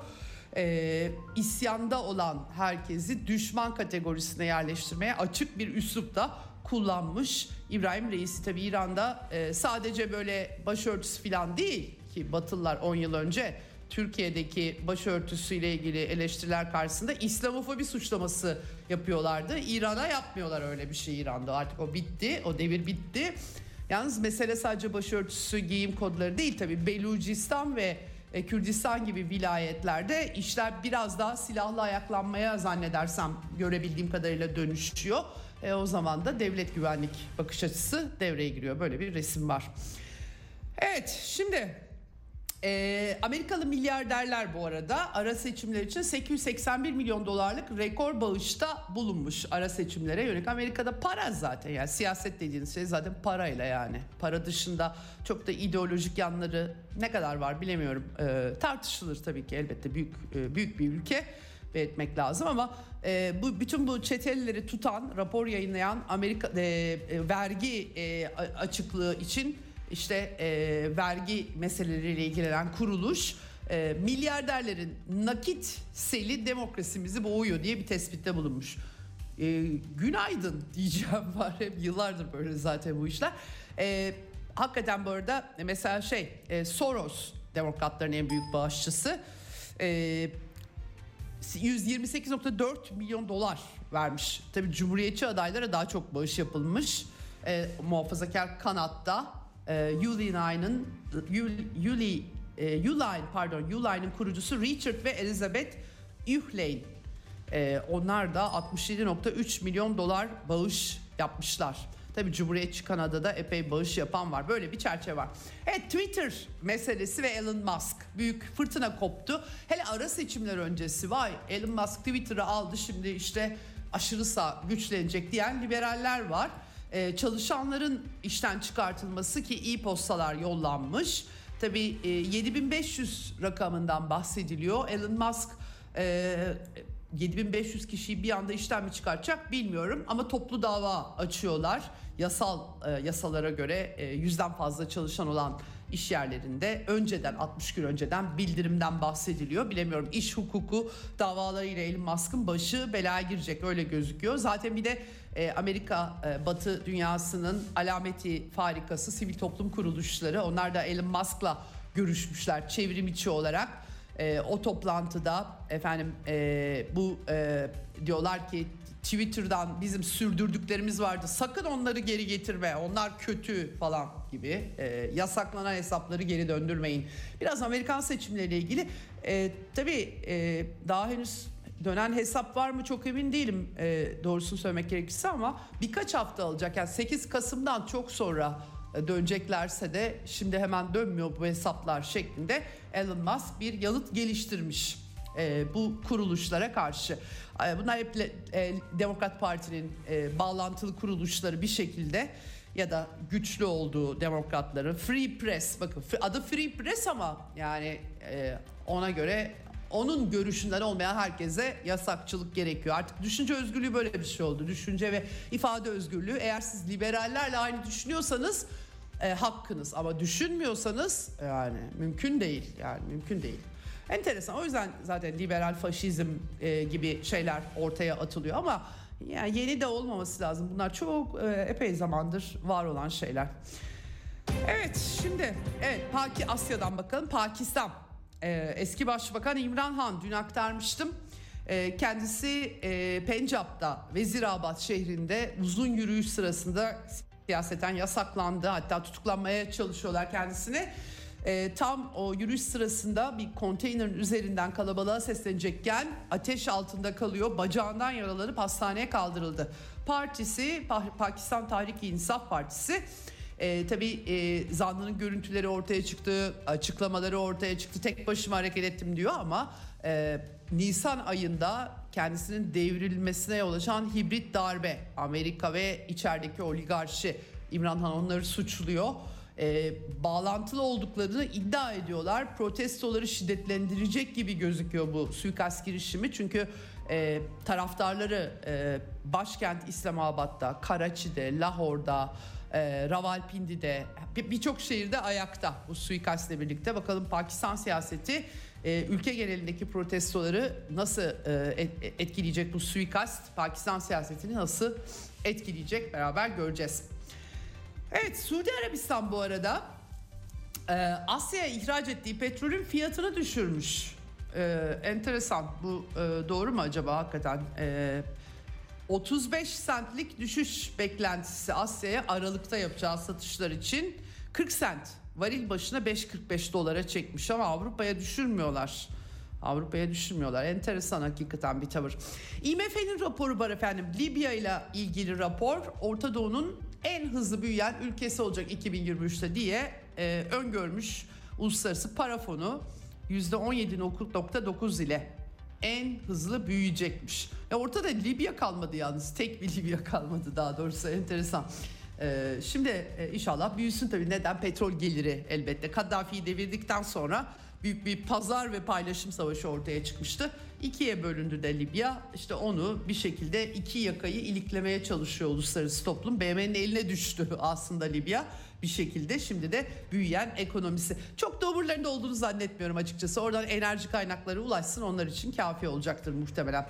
E, isyanda olan herkesi düşman kategorisine yerleştirmeye açık bir üslupta kullanmış. İbrahim Reisi tabii İran'da e, sadece böyle başörtüsü falan değil ki Batılılar 10 yıl önce Türkiye'deki başörtüsüyle ilgili eleştiriler karşısında İslamofobi suçlaması yapıyorlardı. İran'a yapmıyorlar öyle bir şey İran'da. Artık o bitti. O devir bitti. Yalnız mesele sadece başörtüsü giyim kodları değil tabii. Belucistan ve e, Kürdistan gibi vilayetlerde işler biraz daha silahlı ayaklanmaya zannedersem görebildiğim kadarıyla dönüşüyor. E, o zaman da devlet güvenlik bakış açısı devreye giriyor. Böyle bir resim var. Evet şimdi e, Amerikalı milyarderler bu arada ara seçimler için 881 milyon dolarlık rekor bağışta bulunmuş ara seçimlere yönelik. Amerika'da para zaten yani siyaset dediğiniz şey zaten parayla yani. Para dışında çok da ideolojik yanları ne kadar var bilemiyorum. E, tartışılır tabii ki elbette büyük e, büyük bir ülke belirtmek lazım ama e, bu bütün bu çetelleri tutan rapor yayınlayan Amerika e, e, vergi e, açıklığı için işte e, vergi meseleleriyle ilgilenen kuruluş e, milyarderlerin nakit seli demokrasimizi boğuyor diye bir tespitte bulunmuş. E, günaydın diyeceğim var hep yıllardır böyle zaten bu işler. E, hakikaten bu arada mesela şey e, Soros demokratların en büyük bağışçısı. E, 128.4 milyon dolar vermiş. Tabii Cumhuriyetçi adaylara daha çok bağış yapılmış. E, muhafazakar kanatta e, Uline'ın Uli e, Uline pardon Uline'ın kurucusu Richard ve Elizabeth Uhlane e, onlar da 67.3 milyon dolar bağış yapmışlar. Tabii Cumhuriyetçi Kanada'da epey bağış yapan var. Böyle bir çerçeve var. Evet Twitter meselesi ve Elon Musk. Büyük fırtına koptu. Hele ara seçimler öncesi vay Elon Musk Twitter'ı aldı şimdi işte aşırı sağ güçlenecek diyen liberaller var. Ee, çalışanların işten çıkartılması ki e-postalar yollanmış. Tabii e, 7500 rakamından bahsediliyor. Elon Musk e, 7500 kişiyi bir anda işten mi çıkartacak bilmiyorum ama toplu dava açıyorlar. Yasal e, yasalara göre e, yüzden fazla çalışan olan iş yerlerinde önceden 60 gün önceden bildirimden bahsediliyor. Bilemiyorum iş hukuku davalarıyla Elon Musk'ın başı belaya girecek öyle gözüküyor. Zaten bir de e, Amerika e, Batı dünyasının alameti farikası sivil toplum kuruluşları onlar da Elon Musk'la görüşmüşler çevrim içi olarak e, o toplantıda efendim e, bu e, diyorlar ki Twitter'dan bizim sürdürdüklerimiz vardı. Sakın onları geri getirme. Onlar kötü falan gibi. E, yasaklanan hesapları geri döndürmeyin. Biraz Amerikan seçimleriyle ilgili e, tabii e, daha henüz dönen hesap var mı çok emin değilim e, doğrusunu söylemek gerekirse ama birkaç hafta alacak. Yani 8 Kasım'dan çok sonra e, döneceklerse de şimdi hemen dönmüyor bu hesaplar şeklinde Elon Musk bir yanıt geliştirmiş e, bu kuruluşlara karşı. Bunlar hep e, Demokrat Parti'nin e, bağlantılı kuruluşları bir şekilde ya da güçlü olduğu demokratların Free Press bakın adı Free Press ama yani e, ona göre onun görüşünden olmayan herkese yasakçılık gerekiyor. Artık düşünce özgürlüğü böyle bir şey oldu. Düşünce ve ifade özgürlüğü eğer siz liberallerle aynı düşünüyorsanız e, hakkınız ama düşünmüyorsanız yani mümkün değil. Yani mümkün değil. Enteresan. O yüzden zaten liberal faşizm e, gibi şeyler ortaya atılıyor ama yani yeni de olmaması lazım. Bunlar çok e, epey zamandır var olan şeyler. Evet şimdi evet Paki Asya'dan bakalım. Pakistan e, eski Başbakan İmran Han dün aktarmıştım. E, kendisi e, Pencap'ta Vezirabad şehrinde uzun yürüyüş sırasında siyaseten yasaklandı. Hatta tutuklanmaya çalışıyorlar kendisini. E, tam o yürüyüş sırasında bir konteynerin üzerinden kalabalığa seslenecekken ateş altında kalıyor. Bacağından yaralanıp hastaneye kaldırıldı. Partisi Pakistan Tahrik-i İnsaf Partisi e, tabii e, zanlının görüntüleri ortaya çıktı, açıklamaları ortaya çıktı. Tek başıma hareket ettim diyor ama e, Nisan ayında kendisinin devrilmesine yol açan hibrit darbe Amerika ve içerideki oligarşi İmran Han onları suçluyor. E, bağlantılı olduklarını iddia ediyorlar. Protestoları şiddetlendirecek gibi gözüküyor bu suikast girişimi. Çünkü e, taraftarları e, başkent İslamabad'da, Karachi'de, Lahor'da, e, Ravalpindi'de birçok şehirde ayakta bu suikastle birlikte. Bakalım Pakistan siyaseti e, ülke genelindeki protestoları nasıl e, etkileyecek bu suikast? Pakistan siyasetini nasıl etkileyecek beraber göreceğiz. Evet Suudi Arabistan bu arada e, Asya'ya ihraç ettiği petrolün fiyatını düşürmüş. E, enteresan bu e, doğru mu acaba hakikaten? E, 35 sentlik düşüş beklentisi Asya'ya Aralık'ta yapacağı satışlar için 40 sent varil başına 5.45 dolara çekmiş ama Avrupa'ya düşürmüyorlar. Avrupa'ya düşürmüyorlar. Enteresan hakikaten bir tavır. IMF'nin raporu var efendim. Libya ile ilgili rapor Orta Doğu'nun en hızlı büyüyen ülkesi olacak 2023'te diye e, öngörmüş Uluslararası Para Fonu %17.9 ile en hızlı büyüyecekmiş. E ortada Libya kalmadı yalnız. Tek bir Libya kalmadı daha doğrusu enteresan. Ee, şimdi e, inşallah büyüsün tabii. Neden? Petrol geliri elbette. Kaddafi'yi devirdikten sonra büyük bir pazar ve paylaşım savaşı ortaya çıkmıştı. İkiye bölündü de Libya. İşte onu bir şekilde iki yakayı iliklemeye çalışıyor uluslararası toplum. BM'nin eline düştü aslında Libya bir şekilde. Şimdi de büyüyen ekonomisi. Çok da umurlarında olduğunu zannetmiyorum açıkçası. Oradan enerji kaynakları ulaşsın onlar için kafi olacaktır muhtemelen.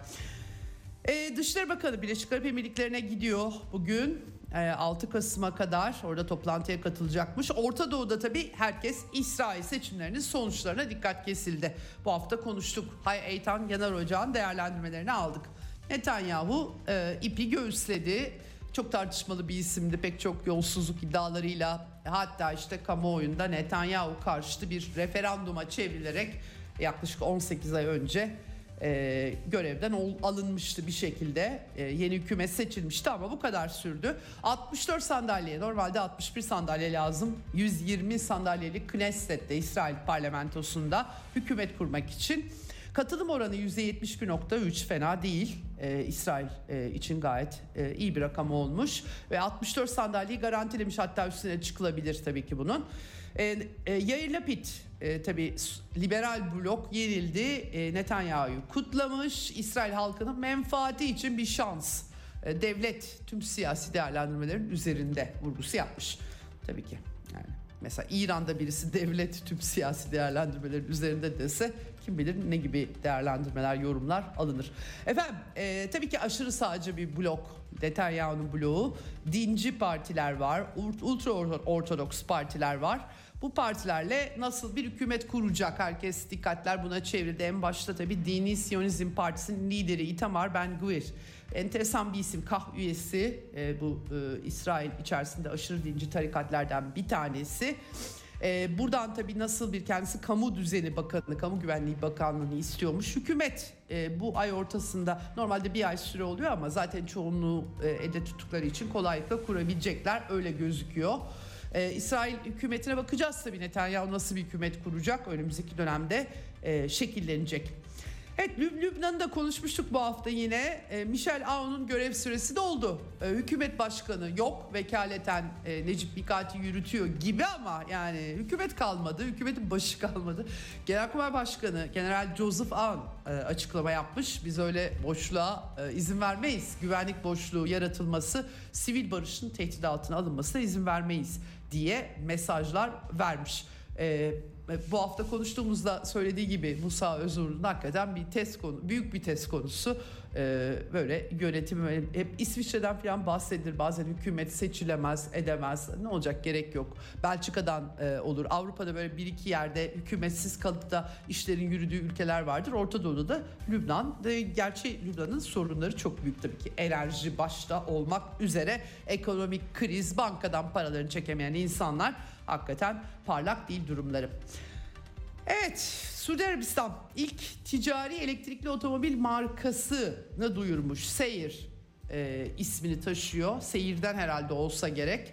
Ee, Dışişleri Bakanı Birleşik Arap Emirlikleri'ne gidiyor bugün. 6 Kasım'a kadar orada toplantıya katılacakmış. Orta Doğu'da tabii herkes İsrail seçimlerinin sonuçlarına dikkat kesildi. Bu hafta konuştuk. Hay Eytan Yanar Ocağı'nın değerlendirmelerini aldık. Netanyahu e, ipi göğüsledi. Çok tartışmalı bir isimdi. Pek çok yolsuzluk iddialarıyla hatta işte kamuoyunda Netanyahu karşıtı bir referanduma çevrilerek yaklaşık 18 ay önce e, görevden ol, alınmıştı bir şekilde. E, yeni hükümet seçilmişti ama bu kadar sürdü. 64 sandalye normalde 61 sandalye lazım. 120 sandalyeli Knesset'te İsrail parlamentosunda hükümet kurmak için. Katılım oranı %71.3 fena değil. Ee, İsrail e, için gayet e, iyi bir rakam olmuş. Ve 64 sandalyeyi garantilemiş hatta üstüne çıkılabilir tabii ki bunun. E, e, Yair Lapid e, tabii liberal blok yenildi. E, Netanyahu'yu kutlamış. İsrail halkının menfaati için bir şans. E, devlet tüm siyasi değerlendirmelerin üzerinde vurgusu yapmış. Tabii ki yani mesela İran'da birisi devlet tüm siyasi değerlendirmelerin üzerinde dese kim bilir ne gibi değerlendirmeler, yorumlar alınır. Efendim e, tabii ki aşırı sağcı bir blok Netanyahu'nun bloğu. Dinci partiler var, ultra ortodoks partiler var. Bu partilerle nasıl bir hükümet kuracak herkes dikkatler buna çevrildi. En başta tabii Dini Siyonizm Partisi'nin lideri Itamar Ben Gvir. Enteresan bir isim KAH üyesi e, bu e, İsrail içerisinde aşırı dinci tarikatlardan bir tanesi. E, buradan tabii nasıl bir kendisi kamu düzeni bakanı, kamu güvenliği bakanlığını istiyormuş. Hükümet e, bu ay ortasında normalde bir ay süre oluyor ama zaten çoğunluğu e, elde tuttukları için kolaylıkla kurabilecekler öyle gözüküyor. Ee, İsrail hükümetine bakacağız tabii Netanyahu nasıl bir hükümet kuracak önümüzdeki dönemde e, şekillenecek. Evet Lübnan'ı da konuşmuştuk bu hafta yine. E, Michel Aoun'un görev süresi doldu. E, hükümet başkanı yok. Vekaleten e, Necip Mikati yürütüyor gibi ama yani hükümet kalmadı. Hükümetin başı kalmadı. Genelkurmay Başkanı General Joseph Aoun e, açıklama yapmış. Biz öyle boşluğa e, izin vermeyiz. Güvenlik boşluğu yaratılması, sivil barışın tehdit altına alınmasına izin vermeyiz diye mesajlar vermiş. Ee, bu hafta konuştuğumuzda söylediği gibi Musa Özur'un hakikaten bir test konu, büyük bir test konusu. Ee, böyle yönetim hep İsviçre'den falan bahsedilir. Bazen hükümet seçilemez, edemez. Ne olacak gerek yok. Belçika'dan e, olur. Avrupa'da böyle bir iki yerde hükümetsiz kalıp da işlerin yürüdüğü ülkeler vardır. Orta Doğu'da da Lübnan. E, gerçi Lübnan'ın sorunları çok büyük tabii ki. Enerji başta olmak üzere ekonomik kriz, bankadan paralarını çekemeyen insanlar hakikaten parlak değil durumları. Evet, Suudi Arabistan ilk ticari elektrikli otomobil markasını duyurmuş. Seyir e, ismini taşıyor. Seyir'den herhalde olsa gerek.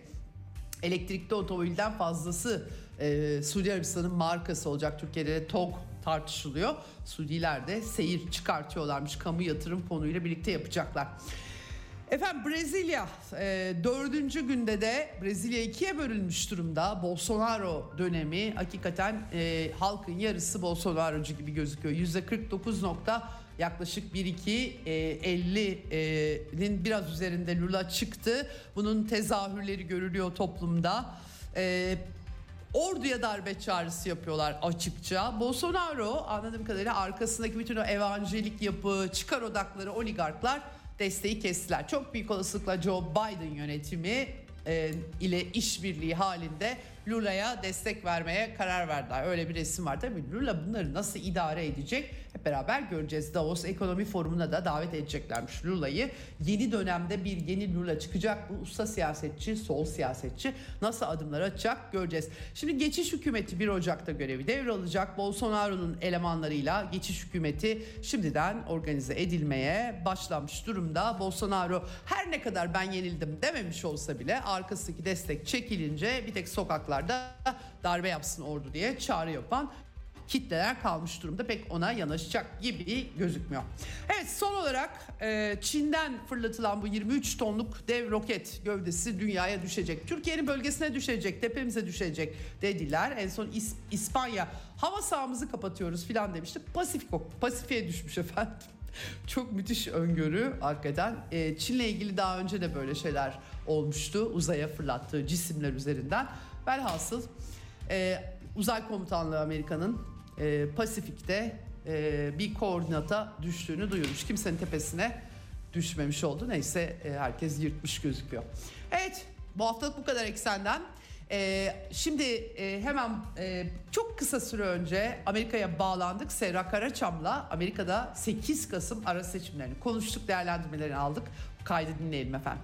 Elektrikli otomobilden fazlası e, Suudi Arabistan'ın markası olacak. Türkiye'de de TOG tartışılıyor. Suudiler de seyir çıkartıyorlarmış. Kamu yatırım fonuyla birlikte yapacaklar. Efendim Brezilya e, dördüncü günde de Brezilya ikiye bölünmüş durumda. Bolsonaro dönemi hakikaten e, halkın yarısı Bolsonaro'cu gibi gözüküyor. Yüzde 49 nokta yaklaşık 1-2 e, 50'nin biraz üzerinde Lula çıktı. Bunun tezahürleri görülüyor toplumda. E, orduya darbe çağrısı yapıyorlar açıkça. Bolsonaro anladığım kadarıyla arkasındaki bütün o evangelik yapı, çıkar odakları oligarklar desteği kestiler. Çok büyük olasılıkla Joe Biden yönetimi e, ile işbirliği halinde Lula'ya destek vermeye karar verdiler. Öyle bir resim var. Tabii Lula bunları nasıl idare edecek hep beraber göreceğiz. Davos Ekonomi Forumu'na da davet edeceklermiş Lula'yı. Yeni dönemde bir yeni Lula çıkacak. Bu usta siyasetçi, sol siyasetçi nasıl adımlar atacak göreceğiz. Şimdi geçiş hükümeti 1 Ocak'ta görevi devralacak. Bolsonaro'nun elemanlarıyla geçiş hükümeti şimdiden organize edilmeye başlamış durumda. Bolsonaro her ne kadar ben yenildim dememiş olsa bile arkasındaki destek çekilince bir tek sokaklarda darbe yapsın ordu diye çağrı yapan kitleler kalmış durumda. Pek ona yanaşacak gibi gözükmüyor. Evet son olarak e, Çin'den fırlatılan bu 23 tonluk dev roket gövdesi dünyaya düşecek. Türkiye'nin bölgesine düşecek, tepemize düşecek dediler. En son İs- İspanya hava sahamızı kapatıyoruz filan demişti. Pasifik, Pasifik'e düşmüş efendim. Çok müthiş öngörü hakikaten. E, Çin'le ilgili daha önce de böyle şeyler olmuştu. Uzaya fırlattığı cisimler üzerinden. Velhasıl e, uzay komutanlığı Amerika'nın e, Pasifik'te e, bir koordinata düştüğünü duyurmuş. Kimsenin tepesine düşmemiş oldu. Neyse e, herkes yırtmış gözüküyor. Evet bu haftalık bu kadar eksenden. Ee, şimdi e, hemen e, çok kısa süre önce Amerika'ya bağlandık. Serra Karaçam'la Amerika'da 8 Kasım ara seçimlerini konuştuk, değerlendirmelerini aldık. Kaydı dinleyelim efendim.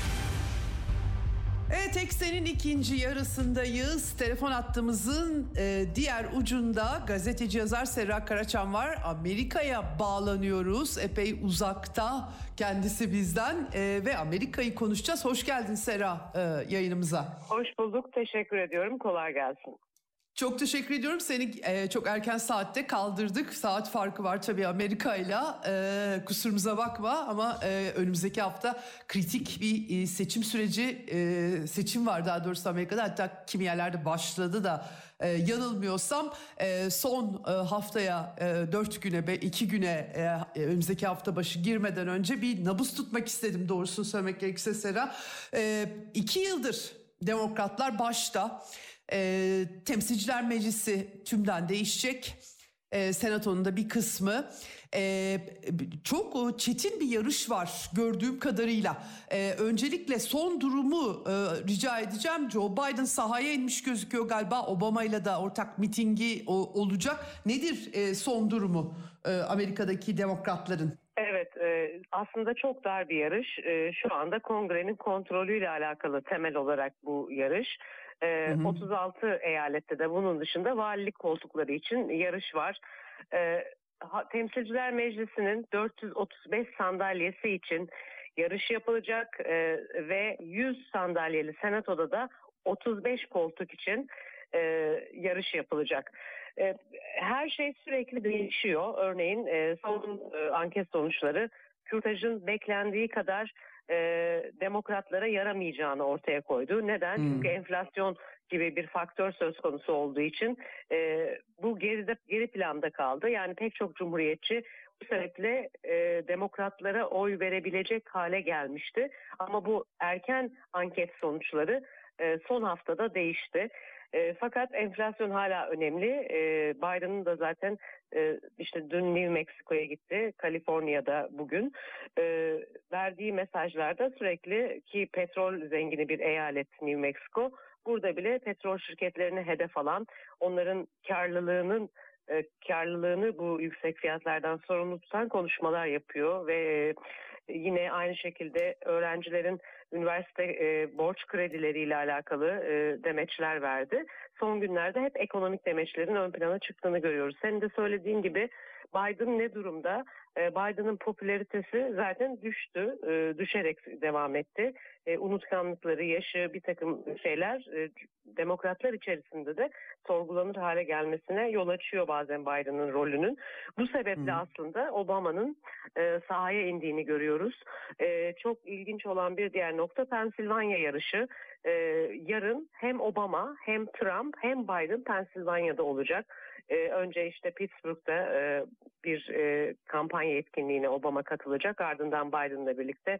Evet Eksen'in ikinci yarısındayız. Telefon hattımızın e, diğer ucunda gazeteci yazar Serra Karaçam var. Amerika'ya bağlanıyoruz. Epey uzakta kendisi bizden e, ve Amerika'yı konuşacağız. Hoş geldin Serra e, yayınımıza. Hoş bulduk. Teşekkür ediyorum. Kolay gelsin. Çok teşekkür ediyorum. Seni e, çok erken saatte kaldırdık. Saat farkı var tabii Amerika'yla. E, kusurumuza bakma ama e, önümüzdeki hafta kritik bir e, seçim süreci, e, seçim var daha doğrusu Amerika'da. Hatta kimi yerlerde başladı da e, yanılmıyorsam e, son e, haftaya e, dört güne ve iki güne e, önümüzdeki hafta başı girmeden önce bir nabız tutmak istedim doğrusunu söylemek gerekirse Sera. E, iki yıldır demokratlar başta e, Temsilciler Meclisi tümden değişecek. E, Senato'nun da bir kısmı. E, çok çetin bir yarış var gördüğüm kadarıyla. E, öncelikle son durumu e, rica edeceğim. Joe Biden sahaya inmiş gözüküyor galiba. Obama ile de ortak mitingi o, olacak. Nedir e, son durumu e, Amerika'daki demokratların? Evet aslında çok dar bir yarış. Şu anda kongrenin kontrolüyle alakalı temel olarak bu yarış. Hı hı. 36 eyalette de bunun dışında valilik koltukları için yarış var. Temsilciler Meclisi'nin 435 sandalyesi için yarış yapılacak ve 100 sandalyeli senatoda da 35 koltuk için yarış yapılacak. Her şey sürekli değişiyor. Örneğin son anket sonuçları kürtajın beklendiği kadar e, demokratlara yaramayacağını ortaya koydu. Neden? Hmm. Çünkü enflasyon gibi bir faktör söz konusu olduğu için e, bu geride geri planda kaldı. Yani pek çok cumhuriyetçi bu sebeple e, demokratlara oy verebilecek hale gelmişti. Ama bu erken anket sonuçları e, son haftada değişti. E, fakat enflasyon hala önemli. E, Biden'ın da zaten e, işte dün New Mexico'ya gitti, Kaliforniya'da bugün. E, verdiği mesajlarda sürekli ki petrol zengini bir eyalet New Mexico. Burada bile petrol şirketlerini hedef alan, onların karlılığının e, karlılığını bu yüksek fiyatlardan sorumlu tutan konuşmalar yapıyor ve yine aynı şekilde öğrencilerin üniversite e, borç kredileriyle alakalı e, demeçler verdi. Son günlerde hep ekonomik demeçlerin ön plana çıktığını görüyoruz. Senin de söylediğin gibi Biden ne durumda? E, Biden'ın popülaritesi zaten düştü, e, düşerek devam etti. E, unutkanlıkları, yaşı, bir takım şeyler demokratlar içerisinde de sorgulanır hale gelmesine yol açıyor bazen Biden'ın rolünün. Bu sebeple hmm. aslında Obama'nın sahaya indiğini görüyoruz. Çok ilginç olan bir diğer nokta Pensilvanya yarışı. Yarın hem Obama hem Trump hem Biden Pensilvanya'da olacak. Önce işte Pittsburgh'da bir kampanya etkinliğine Obama katılacak. Ardından Biden'la birlikte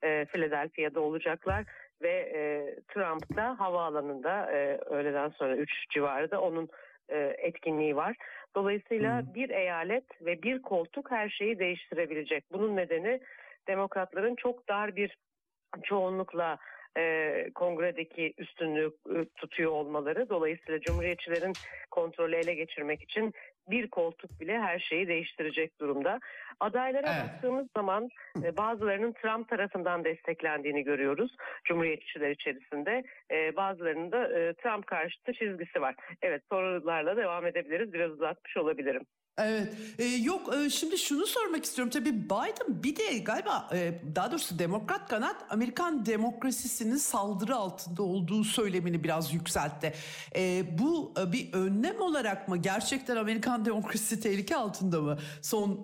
Philadelphia'da olacaklar ve Trump da havaalanında öğleden sonra 3 civarında onun etkinliği var. Dolayısıyla hmm. bir eyalet ve bir koltuk her şeyi değiştirebilecek. Bunun nedeni demokratların çok dar bir çoğunlukla e, kongredeki üstünlüğü e, tutuyor olmaları dolayısıyla cumhuriyetçilerin kontrolü ele geçirmek için bir koltuk bile her şeyi değiştirecek durumda. Adaylara Evet. baktığımız zaman e, bazılarının Trump tarafından desteklendiğini görüyoruz Cumhuriyetçiler içerisinde. E, bazılarının da e, Trump karşıtı çizgisi var. Evet sorularla devam edebiliriz. Biraz uzatmış olabilirim. Evet. Ee, yok e, şimdi şunu sormak istiyorum. Tabii Biden bir de galiba e, daha doğrusu demokrat kanat Amerikan demokrasisinin saldırı altında olduğu söylemini biraz yükseltti. E, bu e, bir önlem olarak mı? Gerçekten Amerikan demokrasisi tehlike altında mı? Son e,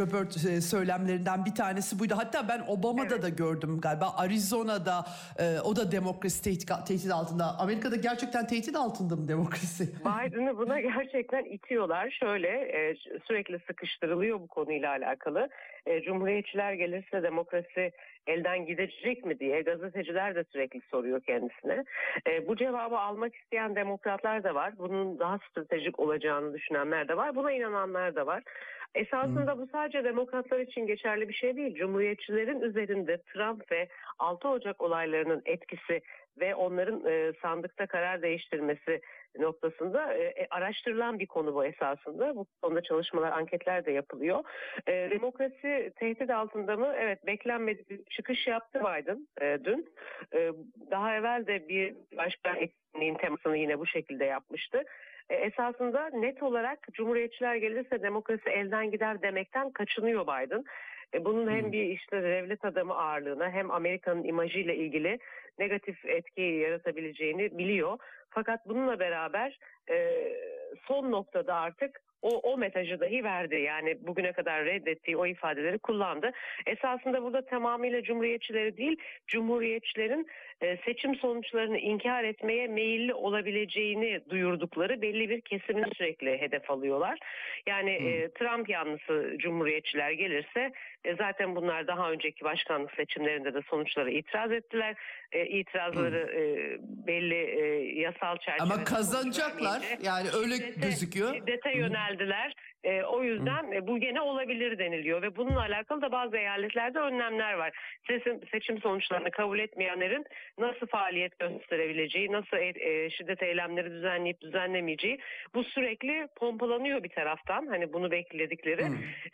Robert e, söylemlerinden bir tanesi buydu. Hatta ben Obama'da da gördüm galiba. Arizona'da e, o da demokrasi tehdit, tehdit altında. Amerika'da gerçekten tehdit altında mı demokrasi? Biden'ı buna gerçekten itiyorlar. Şöyle e, sürekli sıkıştırılıyor bu konuyla alakalı. E, Cumhuriyetçiler gelirse demokrasi elden gidecek mi diye gazeteciler de sürekli soruyor kendisine. E, bu cevabı almak isteyen demokratlar da var. Bunun daha stratejik olacağını düşünenler de var. Buna inananlar da var. Esasında bu sadece demokratlar için geçerli bir şey değil. Cumhuriyetçilerin üzerinde Trump ve 6 Ocak olaylarının etkisi ve onların e, sandıkta karar değiştirmesi noktasında e, araştırılan bir konu bu esasında. Bu konuda çalışmalar, anketler de yapılıyor. E, demokrasi tehdit altında mı? Evet beklenmedik bir çıkış yaptı Biden e, dün. E, daha evvel de bir başkan etkinliğin temasını yine bu şekilde yapmıştı. E, esasında net olarak Cumhuriyetçiler gelirse demokrasi elden gider demekten kaçınıyor Biden. E, bunun hem bir işte devlet adamı ağırlığına hem Amerika'nın imajıyla ilgili negatif etki yaratabileceğini biliyor. Fakat bununla beraber e, son noktada artık o, o mesajı dahi verdi. Yani bugüne kadar reddettiği o ifadeleri kullandı. Esasında burada tamamıyla cumhuriyetçileri değil, cumhuriyetçilerin e, seçim sonuçlarını inkar etmeye meyilli olabileceğini duyurdukları belli bir kesimin sürekli hedef alıyorlar. Yani e, Trump yanlısı cumhuriyetçiler gelirse e, zaten bunlar daha önceki başkanlık seçimlerinde de sonuçlara itiraz ettiler. E, itirazları e, belli e, yasal çerçevede Ama kazanacaklar. Yani öyle şiddete- gözüküyor. Şiddete geldiler. E, o yüzden e, bu gene olabilir deniliyor ve bununla alakalı da bazı eyaletlerde önlemler var. Seçim, seçim sonuçlarını kabul etmeyenlerin nasıl faaliyet gösterebileceği, nasıl e, e, şiddet eylemleri düzenleyip düzenlemeyeceği bu sürekli pompalanıyor bir taraftan. Hani bunu bekledikleri.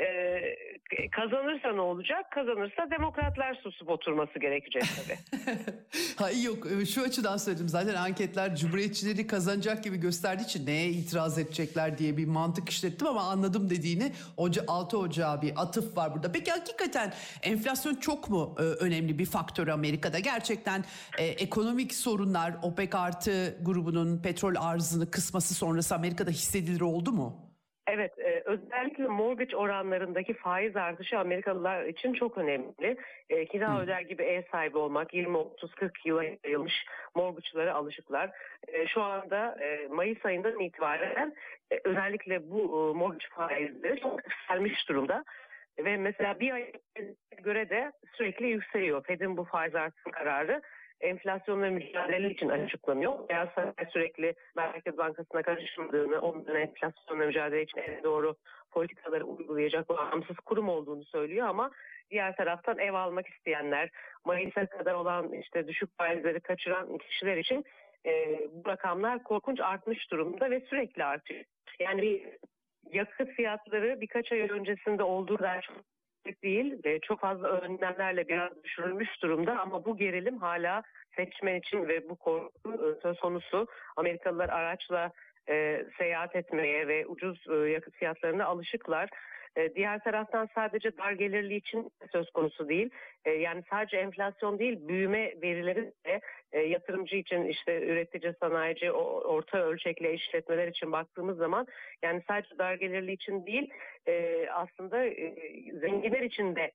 E, kazanırsa ne olacak? Kazanırsa demokratlar susup oturması gerekecek tabii. Hayır yok e, şu açıdan söyledim zaten anketler cumhuriyetçileri kazanacak gibi gösterdiği için neye itiraz edecekler diye bir mantık işlettim ama anladım dediğini Oca, 6 Ocağı bir atıf var burada. Peki hakikaten enflasyon çok mu e, önemli bir faktör Amerika'da? Gerçekten e, ekonomik sorunlar OPEC artı grubunun petrol arzını kısması sonrası Amerika'da hissedilir oldu mu? Evet, e, özellikle mortgage oranlarındaki faiz artışı Amerikalılar için çok önemli. E, kira öder gibi ev sahibi olmak, 20, 30, 40 yıla yayılmış mortgage'lara alışıklar. E, şu anda e, Mayıs ayından itibaren özellikle bu e, mortgage faizleri çok yükselmiş durumda. Ve mesela bir ay göre de sürekli yükseliyor. Fed'in bu faiz artırım kararı enflasyonla mücadele için açıklanıyor. Beyaz Saray sürekli Merkez Bankası'na karışmadığını, onların enflasyonla mücadele için en doğru politikaları uygulayacak bağımsız kurum olduğunu söylüyor ama diğer taraftan ev almak isteyenler, Mayıs'a kadar olan işte düşük faizleri kaçıran kişiler için e, bu rakamlar korkunç artmış durumda ve sürekli artıyor. Yani bir yakıt fiyatları birkaç ay öncesinde olduğu kadar çok değil çok fazla önlemlerle biraz düşürülmüş durumda ama bu gerilim hala seçmen için ve bu korku e, söz konusu Amerikalılar araçla e, seyahat etmeye ve ucuz e, yakıt fiyatlarına alışıklar. E, diğer taraftan sadece dar gelirli için söz konusu değil. E, yani sadece enflasyon değil, büyüme verileri de e, yatırımcı için işte üretici, sanayici, o- orta ölçekli işletmeler için baktığımız zaman yani sadece dar gelirli için değil e, aslında e, zenginler için de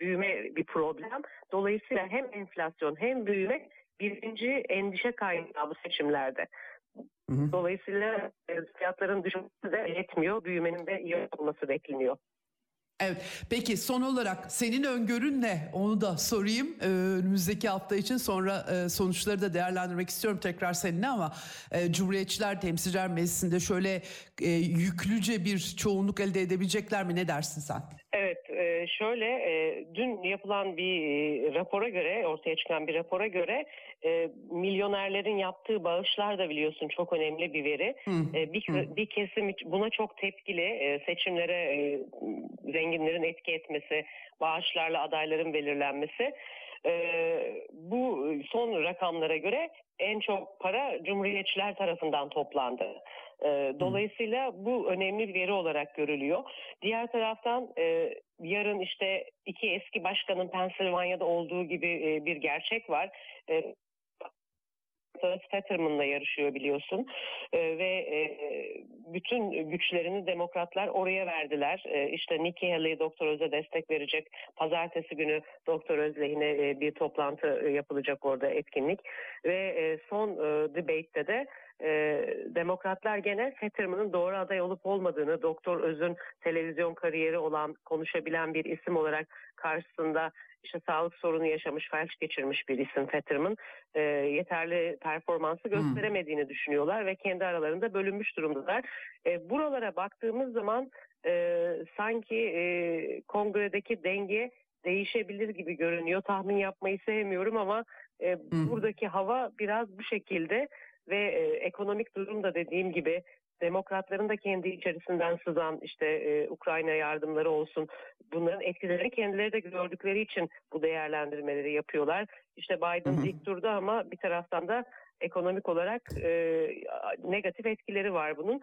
büyüme bir problem. Dolayısıyla hem enflasyon hem büyüme birinci endişe kaynağı bu seçimlerde. Hı hı. Dolayısıyla e, fiyatların düşmesi de yetmiyor. Büyümenin de iyi olması bekleniyor. Evet. Peki son olarak senin öngörün ne? Onu da sorayım. Ee, önümüzdeki hafta için sonra e, sonuçları da değerlendirmek istiyorum tekrar seninle ama e, Cumhuriyetçiler Temsilciler Meclisi'nde şöyle e, yüklüce bir çoğunluk elde edebilecekler mi? Ne dersin sen? Evet, e, şöyle e, dün yapılan bir e, rapora göre, ortaya çıkan bir rapora göre milyonerlerin yaptığı bağışlar da biliyorsun çok önemli bir veri. Hı, bir, hı. bir kesim buna çok tepkili, seçimlere zenginlerin etki etmesi, bağışlarla adayların belirlenmesi. Bu son rakamlara göre en çok para Cumhuriyetçiler tarafından toplandı. E, dolayısıyla bu önemli bir veri olarak görülüyor. Diğer taraftan e, yarın işte iki eski başkanın Pennsylvania'da olduğu gibi e, bir gerçek var. E, Fetterman'la yarışıyor biliyorsun E, ve e, bütün güçlerini demokratlar oraya verdiler. E, işte Nikki Haley Doktor Öz'e destek verecek. Pazartesi günü Doktor Öz lehine e, bir toplantı e, yapılacak orada etkinlik ve e, son e, debate'de de e, demokratlar gene Fetterman'ın doğru aday olup olmadığını, Doktor Öz'ün televizyon kariyeri olan, konuşabilen bir isim olarak karşısında işte sağlık sorunu yaşamış, felç geçirmiş bir isim Fetterman e, yeterli performansı gösteremediğini düşünüyorlar ve kendi aralarında bölünmüş durumdalar. E, buralara baktığımız zaman e, sanki e, kongredeki denge değişebilir gibi görünüyor. Tahmin yapmayı sevmiyorum ama e, buradaki hava biraz bu şekilde ve e, ekonomik durum da dediğim gibi demokratların da kendi içerisinden sızan işte e, Ukrayna yardımları olsun bunların etkilerini kendileri de gördükleri için bu değerlendirmeleri yapıyorlar. İşte Biden Hı hı. ilk turda ama bir taraftan da ekonomik olarak e, negatif etkileri var bunun.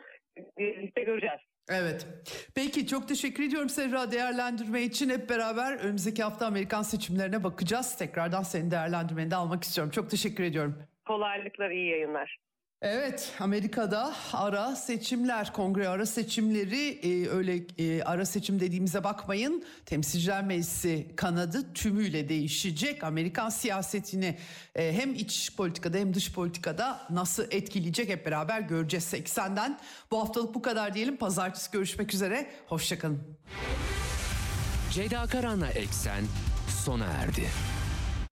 Birlikte göreceğiz. Evet. Peki çok teşekkür ediyorum Serra değerlendirme için. Hep beraber önümüzdeki hafta Amerikan seçimlerine bakacağız. Tekrardan senin değerlendirmeni de almak istiyorum. Çok teşekkür ediyorum. Kolaylıklar, iyi yayınlar. Evet Amerika'da ara seçimler kongre ara seçimleri e, öyle e, ara seçim dediğimize bakmayın temsilciler meclisi kanadı tümüyle değişecek Amerikan siyasetini e, hem iç politikada hem dış politikada nasıl etkileyecek hep beraber göreceğiz 80'den bu haftalık bu kadar diyelim pazartesi görüşmek üzere hoşçakalın. Ceyda Karan'la Eksen sona erdi.